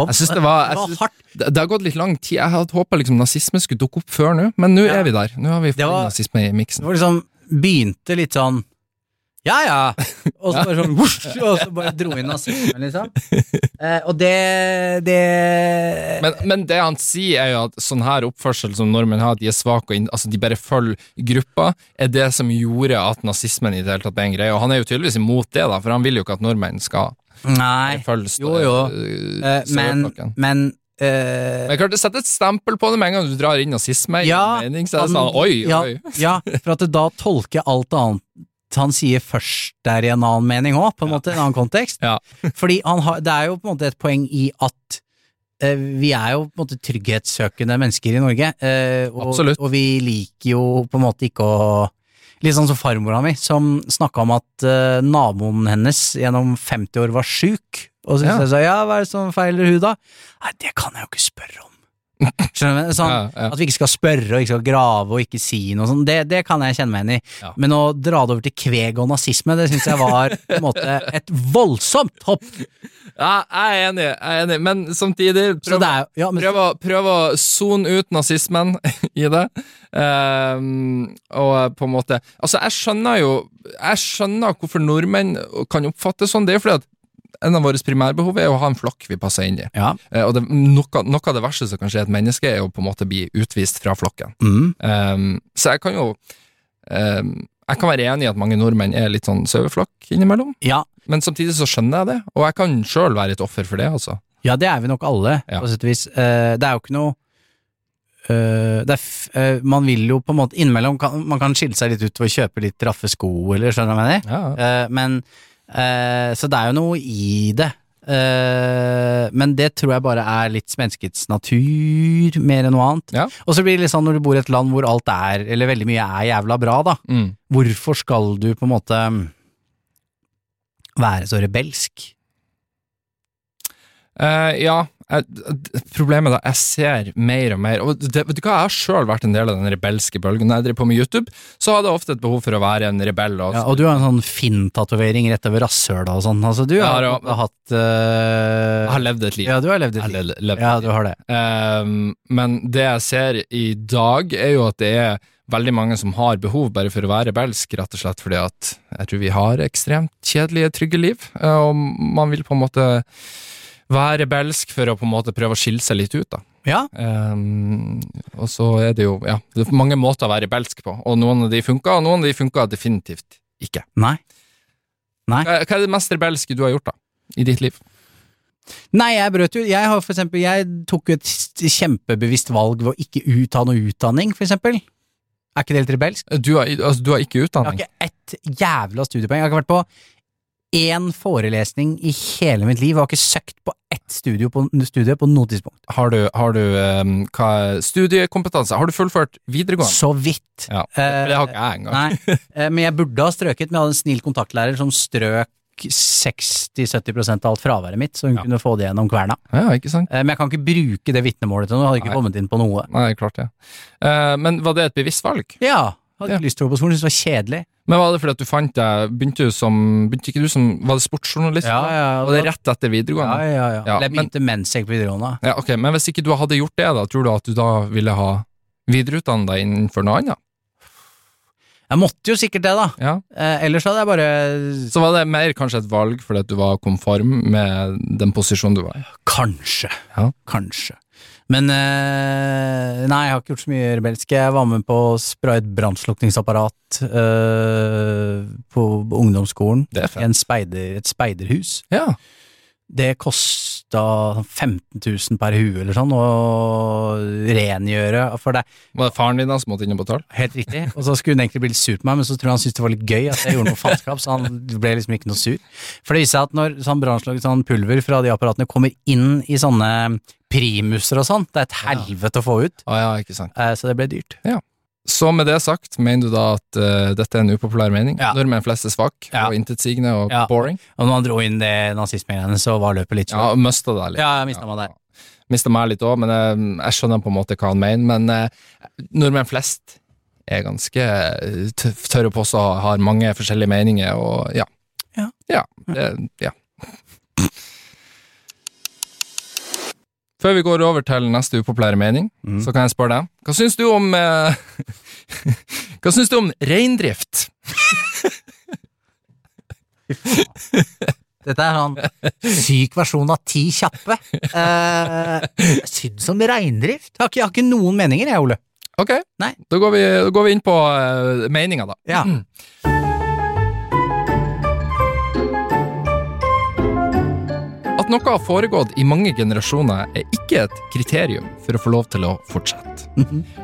Jeg synes det var- jeg det var. Det, det har gått litt lang tid. Jeg hadde håpa liksom nazisme skulle dukke opp før nå, men nå Ja. er vi der. Nå har vi fått nazisme i Det miksen. var liksom Begynte litt sånn ja ja, og så bare sånn whoosh, og så bare dro inn nazismen, liksom. Eh, og det Det Men, men det han sier, er jo at sånn her oppførsel som nordmenn har, at de er svake og inn, altså de bare følger gruppa, er det som gjorde at nazismen i det hele tatt ble en greie. Og han er jo tydeligvis imot det, da, for han vil jo ikke at nordmenn skal Nei. følge stå- Jo, jo. øh, Eh, men men Uh, Men klart, det setter et stempel på det med en gang du drar inn nazisme i Ja, en mening, så er det sånn, oi, ja, oi. Ja, for at det da tolker alt annet han sier først der i en annen mening òg, på en måte, en annen kontekst. Ja. Fordi han har, det er jo på en måte et poeng i at eh, vi er jo på en måte trygghetssøkende mennesker i Norge, eh, og, og vi liker jo på en måte ikke å Litt sånn som farmora mi, som snakka om at eh, naboen hennes gjennom 50 år var sjuk Og så Ja. jeg ja, hva er det som feiler hun da? Nei, det kan jeg jo ikke spørre om. Skjønner du? Sånn, Ja, ja. At vi ikke skal spørre og ikke skal grave og ikke si noe sånt, det, det kan jeg kjenne meg igjen i. Ja. Men å dra det over til kveg og nazisme, det syns jeg var på en måte et voldsomt hopp. Ja, jeg er enig, jeg er enig, men samtidig Så prøv, er, men, prøv, å, prøv å sone ut nazismen i det. Um, og på en måte Altså, jeg skjønner jo Jeg skjønner hvorfor nordmenn kan oppfattes sånn. Det er jo fordi at en av våre primærbehov er å ha en flokk vi passer inn i. ja. Eh, og det, noe, noe av det verste som kan skje et menneske, er å på en måte bli utvist fra flokken. Mm. Um, så jeg kan jo um, Jeg kan være enig i at mange nordmenn er litt sånn saueflokk innimellom, ja. men samtidig så skjønner jeg det, og jeg kan sjøl være et offer for det, altså. Ja, det er vi nok alle, Ja. på sett og vis. Uh, det er jo ikke noe Uh, det er eh, Man vil jo på en måte Innimellom kan man kan skille seg litt ut ved å kjøpe litt raffe sko, eller skjønner du hva jeg mener? Ja, Uh, men eh, Så det er jo noe i det. Eh, men det tror jeg bare er litt menneskets natur, mer enn noe annet. Ja. Og så blir det litt sånn når du bor i et land hvor alt er, eller veldig mye er jævla bra, da. Mm. Hvorfor skal du på en måte være så rebelsk? Uh, ja, problemet er at jeg ser mer og mer Og det, vet du hva, jeg har sjøl vært en del av den rebelske bølgen. Når jeg driver på med YouTube, så hadde jeg ofte et behov for å være en rebell. Og, Ja, og du har en sånn Finn-tatovering rett over rasshøla og sånn. Altså, du har, ja. har hatt uh... jeg har levd et liv. Ja, du har levd et har liv. le- levd Ja, du har det. Um, men det jeg ser i dag, er jo at det er veldig mange som har behov bare for å være rebelsk, rett og slett fordi at jeg tror vi har ekstremt kjedelige, trygge liv, eh, og man vil på en måte være rebelsk for å på en måte prøve å skille seg litt ut, da. Ja, Um, og så er det jo ja, det er mange måter å være rebelsk på, og noen av de funka, og noen av de funka definitivt ikke. nei. Hva hva er det mest rebelske du har gjort, da? I ditt liv? Nei, jeg brøt jo Jeg har for eksempel Jeg tok jo et kjempebevisst valg ved å ikke ta noe utdanning, for eksempel. Er ikke det litt rebelsk? Du har, altså, du har ikke Jeg har utdanning? ikke ett jævla studiepoeng. Jeg har ikke vært på én forelesning i hele mitt liv. Jeg har ikke søkt på ett studio på, studie på noe tidspunkt. Har du, har du um, hva, studiekompetanse? Har du fullført videregående? Så vidt. Ja, Eh, det har ikke jeg engang. Nei, eh, men jeg burde ha strøket, men jeg hadde en snill kontaktlærer som strøk 60-70% av alt fraværet mitt, så hun Ja. kunne få det gjennom kverna. Ja, ikke sant? Eh, Men jeg kan ikke bruke det vitnemålet til noe, hadde ikke Nei. kommet inn på noe. Nei, klart det. Ja. men var det et bevisst valg? Ja, hadde Ja. ikke lyst til å gå på skolen, syntes det var kjedelig. Men var det fordi at du fant deg Begynte du som Begynte ikke du som Var det sportsjournalist? Ja, ja, ja, Var det rett etter videregående? ja, ja. Ja, Eller jeg begynte mens jeg gikk på videregående. Ja, ok, Men hvis ikke du hadde gjort det, da tror du at du da ville ha videreutdannet deg innenfor noe annet? Jeg måtte jo sikkert det, da. Ja. Eh, ellers hadde jeg bare Så var det mer kanskje et valg fordi at du var konform med den posisjonen du var i? Kanskje. Ja. Kanskje. Men eh, nei, jeg har ikke gjort så mye rebelsk. Jeg var med på å spraye et brannslukningsapparat uh, på ungdomsskolen. Det er I fett. en speider, et speiderhus. Ja. Det kosta 15 000 per hue eller sånn å rengjøre, for det Var det faren din da som måtte inn og betale? helt riktig. Og så skulle hun egentlig bli litt sur på meg, men så tror jeg han syntes det var litt gøy at jeg gjorde noe faenskap, så han ble liksom ikke noe sur. For det viser seg at når sånn brannslag, sånn pulver fra de apparatene kommer inn i sånne primuser og sånn, det er et helvete å få ut, Ah, ja, ikke sant. eh, så det ble dyrt. Så med det sagt, mener du da at uh, dette er en upopulær mening? Ja. Nordmenn flest er svak Ja. og intetsigende og Ja. boring? Og når han dro inn det nazismegreiene, så var løpet litt sånn. Ja, mista deg litt. Ja, jeg mista meg der. Mista meg litt òg, men jeg, jeg skjønner på en måte hva han mener. Men uh, nordmenn flest er ganske tørre på å har mange forskjellige meninger, og ja. Ja. Ja. Det, ja. Før vi går over til neste upopulære mening, Mm. så kan jeg spørre deg. Hva syns du om eh, Hva syns du om reindrift? Dette er sånn syk versjon av Ti kjappe. Eh, jeg syns om reindrift. Jeg har ikke, jeg har ikke noen meninger, jeg, Ole. Ok, Nei. da går vi, da går vi inn på uh, meninga, da. Ja. At noe har foregått i mange generasjoner er ikke et kriterium for å få lov til å fortsette.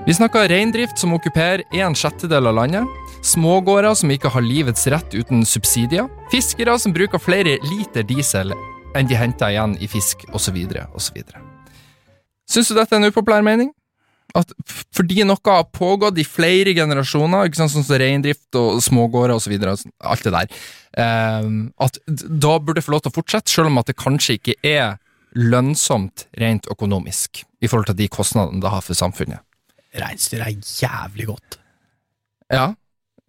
Vi snakker reindrift som okkuperer en sjettedel av landet, smågårder som ikke har livets rett uten subsidier, fiskere som bruker flere liter diesel enn de henter igjen i fisk, osv., osv. Syns du dette er en upopulær mening? At fordi noe har pågått i flere generasjoner, ikke sant, sånn som reindrift og smågårder osv., alt det der, eh, at da burde det få lov til å fortsette, selv om at det kanskje ikke er lønnsomt rent økonomisk i forhold til de kostnadene det har for samfunnet. Reinsdyr er jævlig godt. Ja,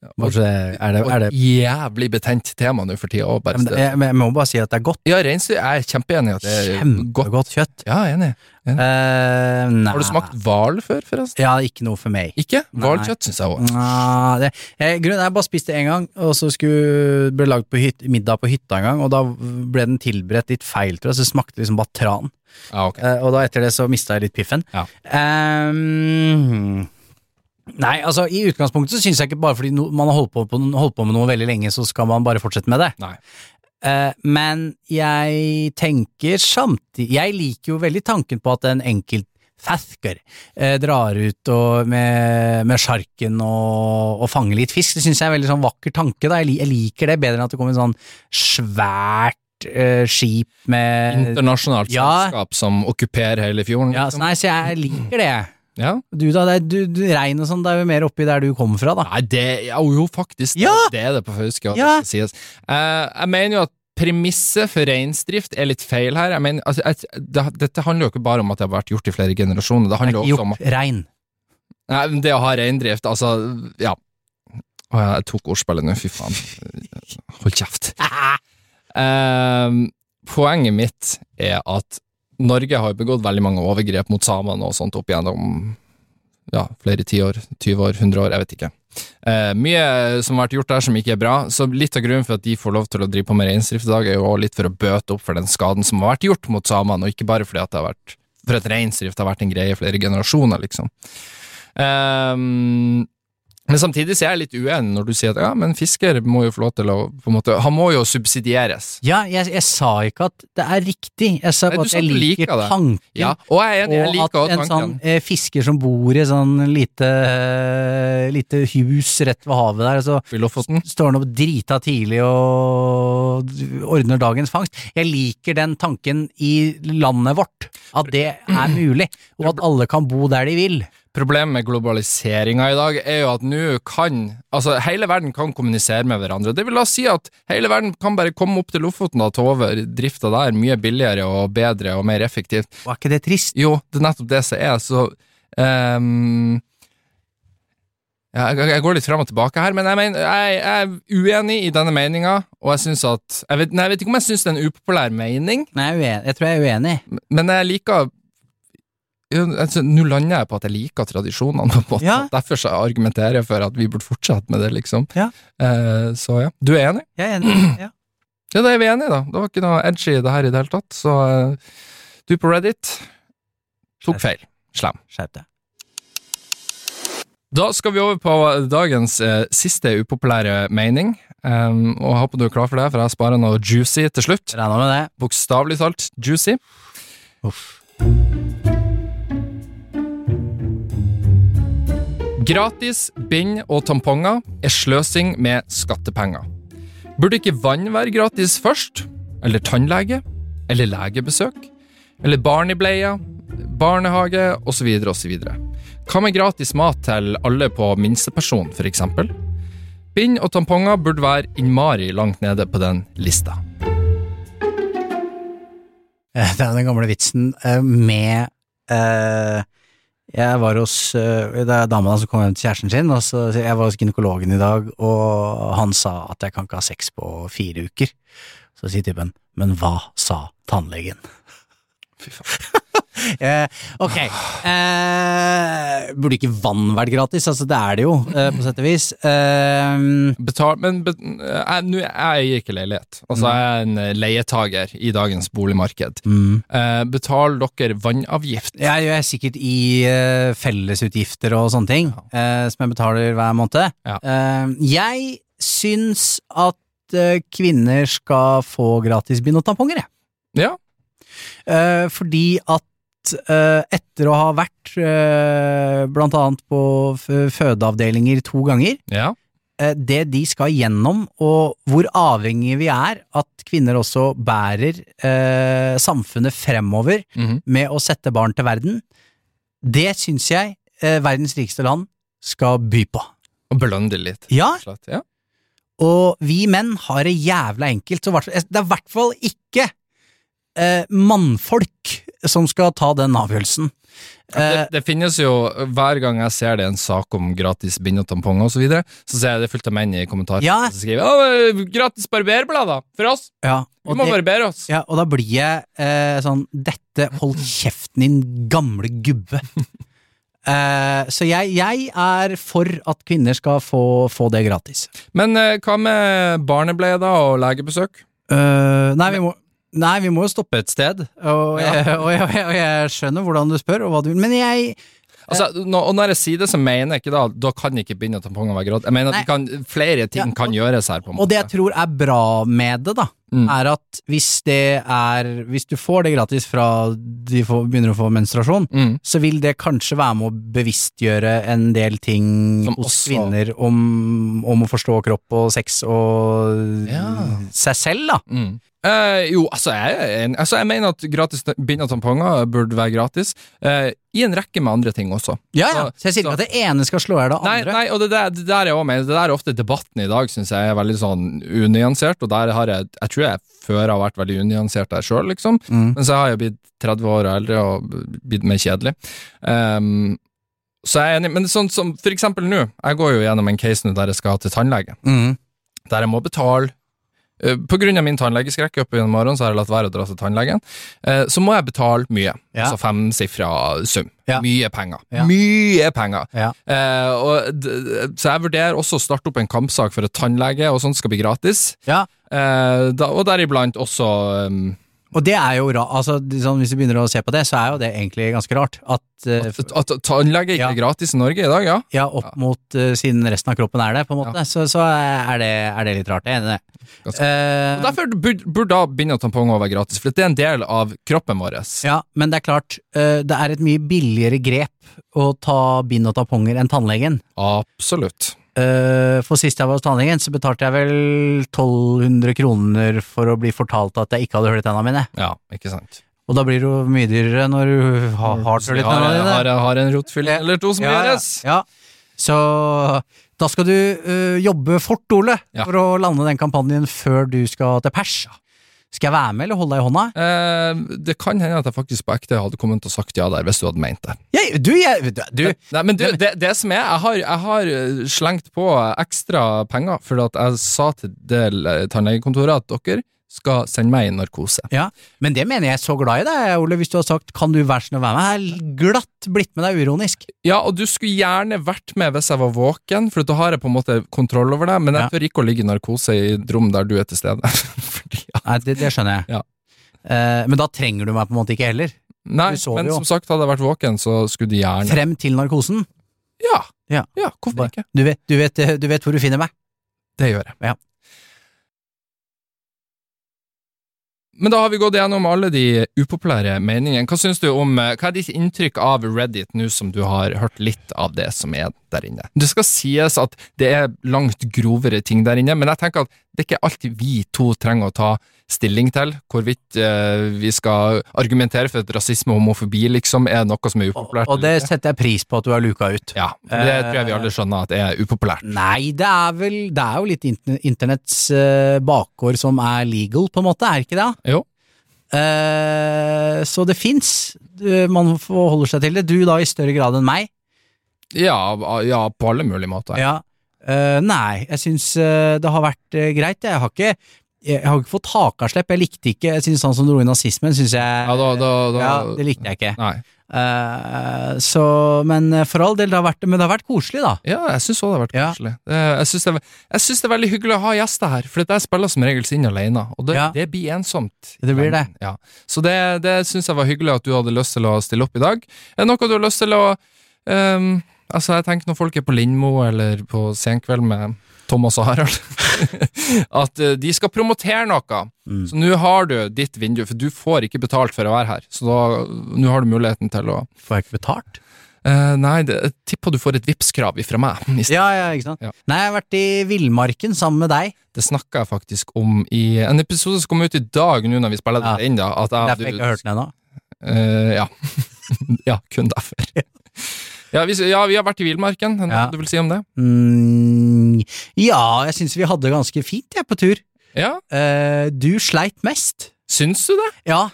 Kanskje er det, er det et jævlig betent tema nå for tida òg, bare. men jeg, jeg må bare si at det er godt. Ja, reinsdyr er kjempeenig i at det er godt. Kjøtt. Ja, er enig. Eh. Har du smakt hval før, forresten? Ja, ikke noe for meg. Ikke? Hvalkjøtt syns jeg òg. Grunnen er jeg bare spiste det en gang, og så skulle, ble det lagd på hyt, middag på hytta en gang, og da ble den tilberedt litt feil, tror jeg, så det smakte liksom bare tran. Ah, okay. Eh, og da etter det så mista jeg litt piffen. Ja. Ehm, nei, altså i utgangspunktet så syns jeg ikke bare fordi no, man har holdt på, på, holdt på med noe veldig lenge, så skal man bare fortsette med det. Nei. Eh, men jeg tenker samtidig Jeg liker jo veldig tanken på at en enkelt fisker uh, drar ut og med, med sjarken og, og fanger litt fisk. Det syns jeg er en veldig sånn vakker tanke. Da. Jeg, jeg liker det bedre enn at det kommer en sånn svært eh, skip med Internasjonalt Ja. selskap som okkuperer hele fjorden. ja, liksom. så Nei, så jeg liker det. Ja. Du da, det er, du, du, regn og sånn, det er jo mer oppi der du kommer fra, da. Nei, det ja, jo, faktisk. det- Ja! Det er det på Fauske. Ja! det. Eh, jeg mener jo at premisset for reinsdrift er litt feil her. Jeg mener, altså, jeg, det, dette handler jo ikke bare om at det har vært gjort i flere generasjoner. Det Det er handler jo også om rein. Nei, det å ha reindrift, altså Ja. Å, jeg tok ordspillet nå, fy faen. Hold kjeft. Uh, poenget mitt er at Norge har begått veldig mange overgrep mot samene og sånt opp igjennom ja, flere tiår, 20 år, 100 år, jeg vet ikke. Eh, mye som har vært gjort der som ikke er bra, så litt av grunnen for at de får lov til å drive på med reindrift i dag, er jo litt for å bøte opp for den skaden som har vært gjort mot samene, og ikke bare fordi at det har vært for at reinsdrift har vært en greie i flere generasjoner, liksom. Ehm, men samtidig så er jeg litt uenig når du sier at ja, men fisker må jo få lov til å på en måte, Han må jo subsidieres. Ja, jeg, jeg sa ikke at det er riktig, jeg sa Nei, at jeg liker, liker tanken. Ja, og jeg jeg og at en sånn eh, fisker som bor i sånn lite, eh, lite hus rett ved havet der, så står han opp drita tidlig og ordner dagens fangst. Jeg liker den tanken i landet vårt, at det er mulig, og at alle kan bo der de vil. Problemet med globaliseringa i dag er jo at nå kan Altså, hele verden kan kommunisere med hverandre. Det vil da si at hele verden kan bare komme opp til Lofoten og ta over drifta der, mye billigere og bedre og mer effektivt. Var ikke det trist? Jo, det er nettopp det som er, så um, ja, jeg, går litt frem og tilbake her, men jeg, mener, jeg, jeg er uenig i denne meninga, og jeg syns at jeg vet, nei, jeg vet ikke om jeg syns det er en upopulær mening, Nei, jeg, tror jeg er uenig. men jeg liker altså, Nå lander jeg på at jeg liker tradisjonene, på. Ja. Derfor så argumenterer jeg for at vi burde fortsette med det, liksom. Ja. Eh, så ja. Du er enig? Jeg er enig. Ja. Ja, da er vi enige, da. Det var ikke noe edgy i det her i det hele tatt, så eh, du på Reddit tok feil. Slem. Skjerp deg. Da skal vi over på dagens eh, siste upopulære mening. Um, og jeg håper du er klar for det, for jeg sparer noe juicy til slutt. Regner med det. Bokstavelig talt juicy. Uff. Gratis bind og tamponger er sløsing med skattepenger. Burde ikke vann være gratis først? Eller tannlege? Eller legebesøk? Eller barn i bleia? Barnehage? Osv. osv. Hva med gratis mat til alle på minstepensjon, eksempel? Bind og tamponger burde være innmari langt nede på den lista. Eh, Det er den gamle vitsen eh, med eh, Jeg var hos eh, Det er dama som kom hjem til kjæresten sin, og så jeg var hos gynekologen i dag, og han sa at jeg kan ikke ha sex på fire uker. Så sier typen, men hva sa tannlegen? Fy faen. Eh, ok, eh, burde ikke vann vært gratis? Altså, det er det jo, eh, på sett og vis. Eh, Betal, men bet, jeg, nå- jeg eier ikke leilighet. Altså, jeg er en eh, leietager i dagens boligmarked. mm. Eh, betaler dere vannavgift? Jeg gjør sikkert i eh, fellesutgifter og sånne ting, eh, som jeg betaler hver måned. Ja. Eh, jeg syns at eh, kvinner skal få gratis bind og tamponger, jeg. Ja. Eh, fordi at eh, etter å ha vært eh, blant annet på fødeavdelinger to ganger, Ja. eh, det de skal gjennom, og hvor avhengige vi er at kvinner også bærer eh, samfunnet fremover Mhm. med å sette barn til verden, det syns jeg eh, verdens rikeste land skal by på. Og belønne det litt. Ja, slett. Ja. og vi menn har det jævla enkelt, så det er i hvert fall ikke eh, mannfolk som skal ta den avgjørelsen. Det, Eh, det finnes jo, hver gang jeg ser det en sak om gratis bind og tamponger og så videre, så ser jeg det fullt av menn i kommentarer Ja. som skriver «Å, gratis barberblader for oss, ja, vi må det- barbere oss. Ja, og da blir jeg eh, sånn Dette, hold kjeften din, gamle gubbe. eh, så jeg, jeg er for at kvinner skal få, få det gratis. Men eh, hva med barnebleie da, og legebesøk? Uh, nei, vi må, nei, vi må jo stoppe et sted, og, jeg, og, jeg, og, jeg, og jeg skjønner hvordan du spør, og hva du vil, men jeg Altså, nå, og når jeg sier det, så mener jeg ikke da Da kan ikke binde og tamponger være grått. Jeg mener at kan, flere ting Ja, kan gjøres her, på en måte. Og det jeg tror er bra med det, da, Mm. er at hvis det er Hvis du får det gratis fra de får, begynner å få menstruasjon, Mm. så vil det kanskje være med å bevisstgjøre en del ting Som hos også- kvinner om, om å forstå kropp og sex og Ja. seg selv, da. Mm. Eh, jo, altså jeg, altså jeg mener at gratis bind og tamponger burde være gratis, eh, i en rekke med andre ting også. Ja, ja. Så- Så jeg sier ikke at det ene skal slå i hjel det andre. nei, og det der, det der er mener, det der er ofte debatten i dag, syns jeg er veldig sånn unyansert, og der har jeg Jeg tror jeg før har vært veldig unyansert der sjøl, liksom, Mm. men så har jeg blitt 30 år eldre og blitt mer kjedelig. Um, så jeg er enig, men sånn som for eksempel nå, jeg går jo gjennom en case nå der jeg skal til tannlege, Mm. der jeg må betale eh, På grunn av min tannlegeskrekk oppe gjennom morgenen, så har jeg latt være å dra til tannlegen. Eh, Så må jeg betale mye. Ja. Altså femsifra sum. Ja. Mye penger. Ja. Mye penger. Ja. Eh, og så jeg vurderer også å starte opp en kampsak for at tannlege og sånt skal bli gratis. Ja. Eh, da, og deriblant også um, Og det er jo rart, altså, sånn, Hvis du begynner å se på det, så er jo det egentlig ganske rart. At, uh, at, at tannlege ikke Ja. er gratis i Norge i dag, ja. ja, opp mot uh, siden resten av kroppen er det, på en måte, så, så er, det, er det litt rart. Jeg er enig i det. Eh, Derfor burde, burde da bind og tamponger være gratis, for det er en del av kroppen vår. ja, men det er klart, det er et mye billigere grep å ta bind og tamponger enn tannlegen. Absolutt. Eh, for sist jeg var hos tannlegen, så betalte jeg vel 1200 kroner for å bli fortalt at jeg ikke hadde hull i tennene mine. Ja, ikke sant. Og da blir det jo mye dyrere når du har, har hull i tennene dine. har, har en rotfylling eller to som Ja, ja, gjøres. Ja. Så da skal du uh, jobbe fort, Ole, Ja. for å lande den kampanjen før du skal til pers. Skal jeg være med, eller holde deg i hånda? Eh, det kan hende at jeg faktisk på ekte hadde kommet å sagt ja der, hvis du hadde ment det. Jeg, du, jeg, du, Nei, men du, det, det som er, jeg har, jeg har eh, slengt på ekstra penger, for at jeg sa til det eh, tannlegekontoret at dere skal sende meg i narkose. Ja, men det mener jeg er så glad i deg, Ole, hvis du har sagt 'kan du være så snill å være med'? Jeg har glatt blitt med deg uironisk. Ja, og du skulle gjerne vært med hvis jeg var våken, for da har jeg på en måte kontroll over deg, men jeg Ja. tør ikke å ligge i narkose i et rom der du er til stede. Nei, det, det skjønner jeg. Ja. Eh, men da trenger du meg på en måte ikke heller. Nei, men jo. som sagt, hadde jeg vært våken, så skulle de gjerne Frem til narkosen. Ja, Ja. ja hvorfor ikke? Du vet, du, vet, du vet hvor du finner meg. Det gjør jeg. Ja. Men da har vi gått gjennom alle de upopulære meningene. Hva syns du om, eh, hva er ditt inntrykk av Reddit nå som du har hørt litt av det som er der inne? Det skal sies at det er langt grovere ting der inne, men jeg tenker at det er ikke alltid vi to trenger å ta stilling til hvorvidt eh, vi skal argumentere for at rasisme og homofobi liksom er noe som er upopulært. og det setter jeg pris på at du har luka ut. Ja, det tror jeg vi alle skjønner at er upopulært. Nei, det er vel Det er jo litt interne- internetts uh, bakgård som er legal, på en måte, er ikke det? Jo. Eh, så det fins. Man forholder seg til det. Du da i større grad enn meg. Ja, ja på alle mulige måter. Ja. Eh, nei, jeg syns uh, det har vært uh, greit. Jeg har ikke jeg har ikke fått hakaslepp. Jeg likte ikke Jeg synes Han som dro inn nazismen, Synes jeg Ja, da, da, da, ja, Det likte jeg ikke. Så Men for all del, det har vært, men det har vært koselig, da. Ja, jeg syns òg det har vært Ja. koselig. Det- Jeg syns det, det er veldig hyggelig å ha gjester her, for jeg spiller som regel inn alene, og det, Ja. det blir ensomt. Det blir det. Ja. Så det, det syns jeg var hyggelig at du hadde lyst til å stille opp i dag. Er det noe du har lyst til å ehm, Altså, jeg tenker når folk er på Lindmo eller på Senkveld med Thomas og Harald, at eh, de skal promotere noe. Mm. Så nå har du ditt vindu, for du får ikke betalt for å være her. Så nå har du muligheten til å Får jeg ikke betalt? Uh, Nei, det, tipper du får et Vipps-krav ifra meg. Ja, ja, ikke sant. Ja. Nei, jeg har vært i villmarken sammen med deg. Det snakka jeg faktisk om i en episode som kom ut i dag, nå når vi spiller Ja. det inn. da at jeg, Derfor jeg ikke har hørt den ennå. Uh, ja. ja, kun derfor. Ja, vi, ja, vi har vært i villmarken. Hva Ja. du vil si om det? Mm, ja, jeg syns vi hadde det ganske fint, jeg, på tur. Ja, Eh, du sleit mest. syns du det? Ja.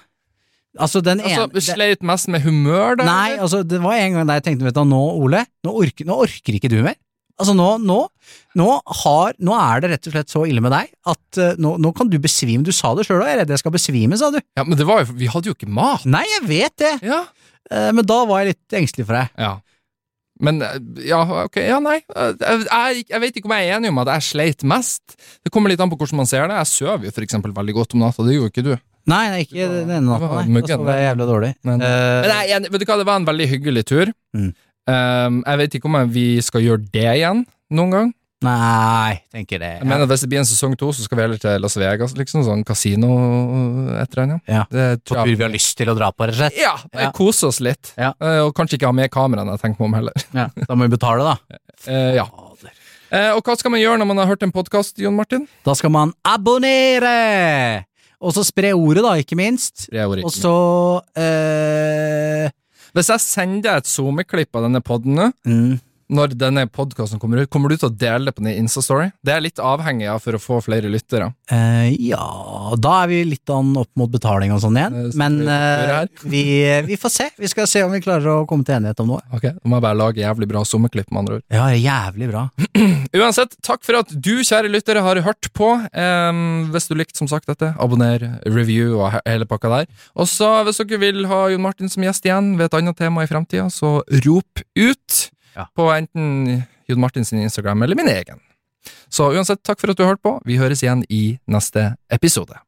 Altså, den ene Altså, Sleit mest med humør, da? Nei, altså, det var en gang der jeg tenkte, vet du, nå, Ole, nå orker, nå orker ikke du mer. Altså, nå, nå, nå, har, nå er det rett og slett så ille med deg at uh, nå kan du besvime. Du sa det sjøl òg, jeg er redd jeg skal besvime, sa du. Ja, men det var jo, vi hadde jo ikke mat. Nei, jeg vet det, Ja. Uh, men da var jeg litt engstelig for deg. ja. Men eh, ja, ok, ja, nei. Eh, Jeg, jeg, jeg vet ikke om jeg er enig om at jeg sleit mest. Det kommer litt an på hvordan man ser det. Jeg sover jo for eksempel veldig godt om natta, det gjorde ikke du. Nei, nei, ikke den ene natta, det var nei. muggen, sov jeg jævlig dårlig. Men- uh, Men jeg, er vet du hva, det var en veldig hyggelig tur. Mm. Um, jeg vet ikke om jeg, vi skal gjøre det igjen noen gang. Nei, tenker det. Jeg mener Hvis det blir en sesong to, så skal vi heller til Las Vegas, liksom. Sånn kasino et eller annet. Ja. Det tror jeg- vi har lyst til å dra på, rett og slett. Ja, Ja. kose oss litt. Ja. Eh, og kanskje ikke ha med kamera når jeg tenker meg om heller. Ja, da må vi betale, da. Eh, ja. Eh, og hva skal man gjøre når man har hørt en podkast, Jon Martin? Da skal man abonnere! Og så spre ordet, da, ikke minst. Spre ordet Og så eh, Hvis jeg sender deg et SoMe-klipp av denne podden nå, mm, når denne podkasten kommer ut, kommer du til å dele det på din Insta-story? Det er litt avhengig av for å få flere lyttere. eh, Ja, da er vi litt an opp mot betaling og sånn igjen. Men vi eh, vi, vi får se. Vi skal se om vi klarer å komme til enighet om noe. Ok, Da må jeg bare lage jævlig bra SoMe-klipp, med andre ord. Ja, jævlig bra. Uansett, takk for at du, kjære lyttere, har hørt på. Eh, hvis du likte som sagt dette, abonner, review og he- hele pakka der. Og så, hvis dere vil ha Jon Martin som gjest igjen ved et annet tema i fremtida, så rop ut Ja. på enten Jon Martin sin Instagram eller min egen. Så uansett, takk for at du har hørt på. Vi høres igjen i neste episode.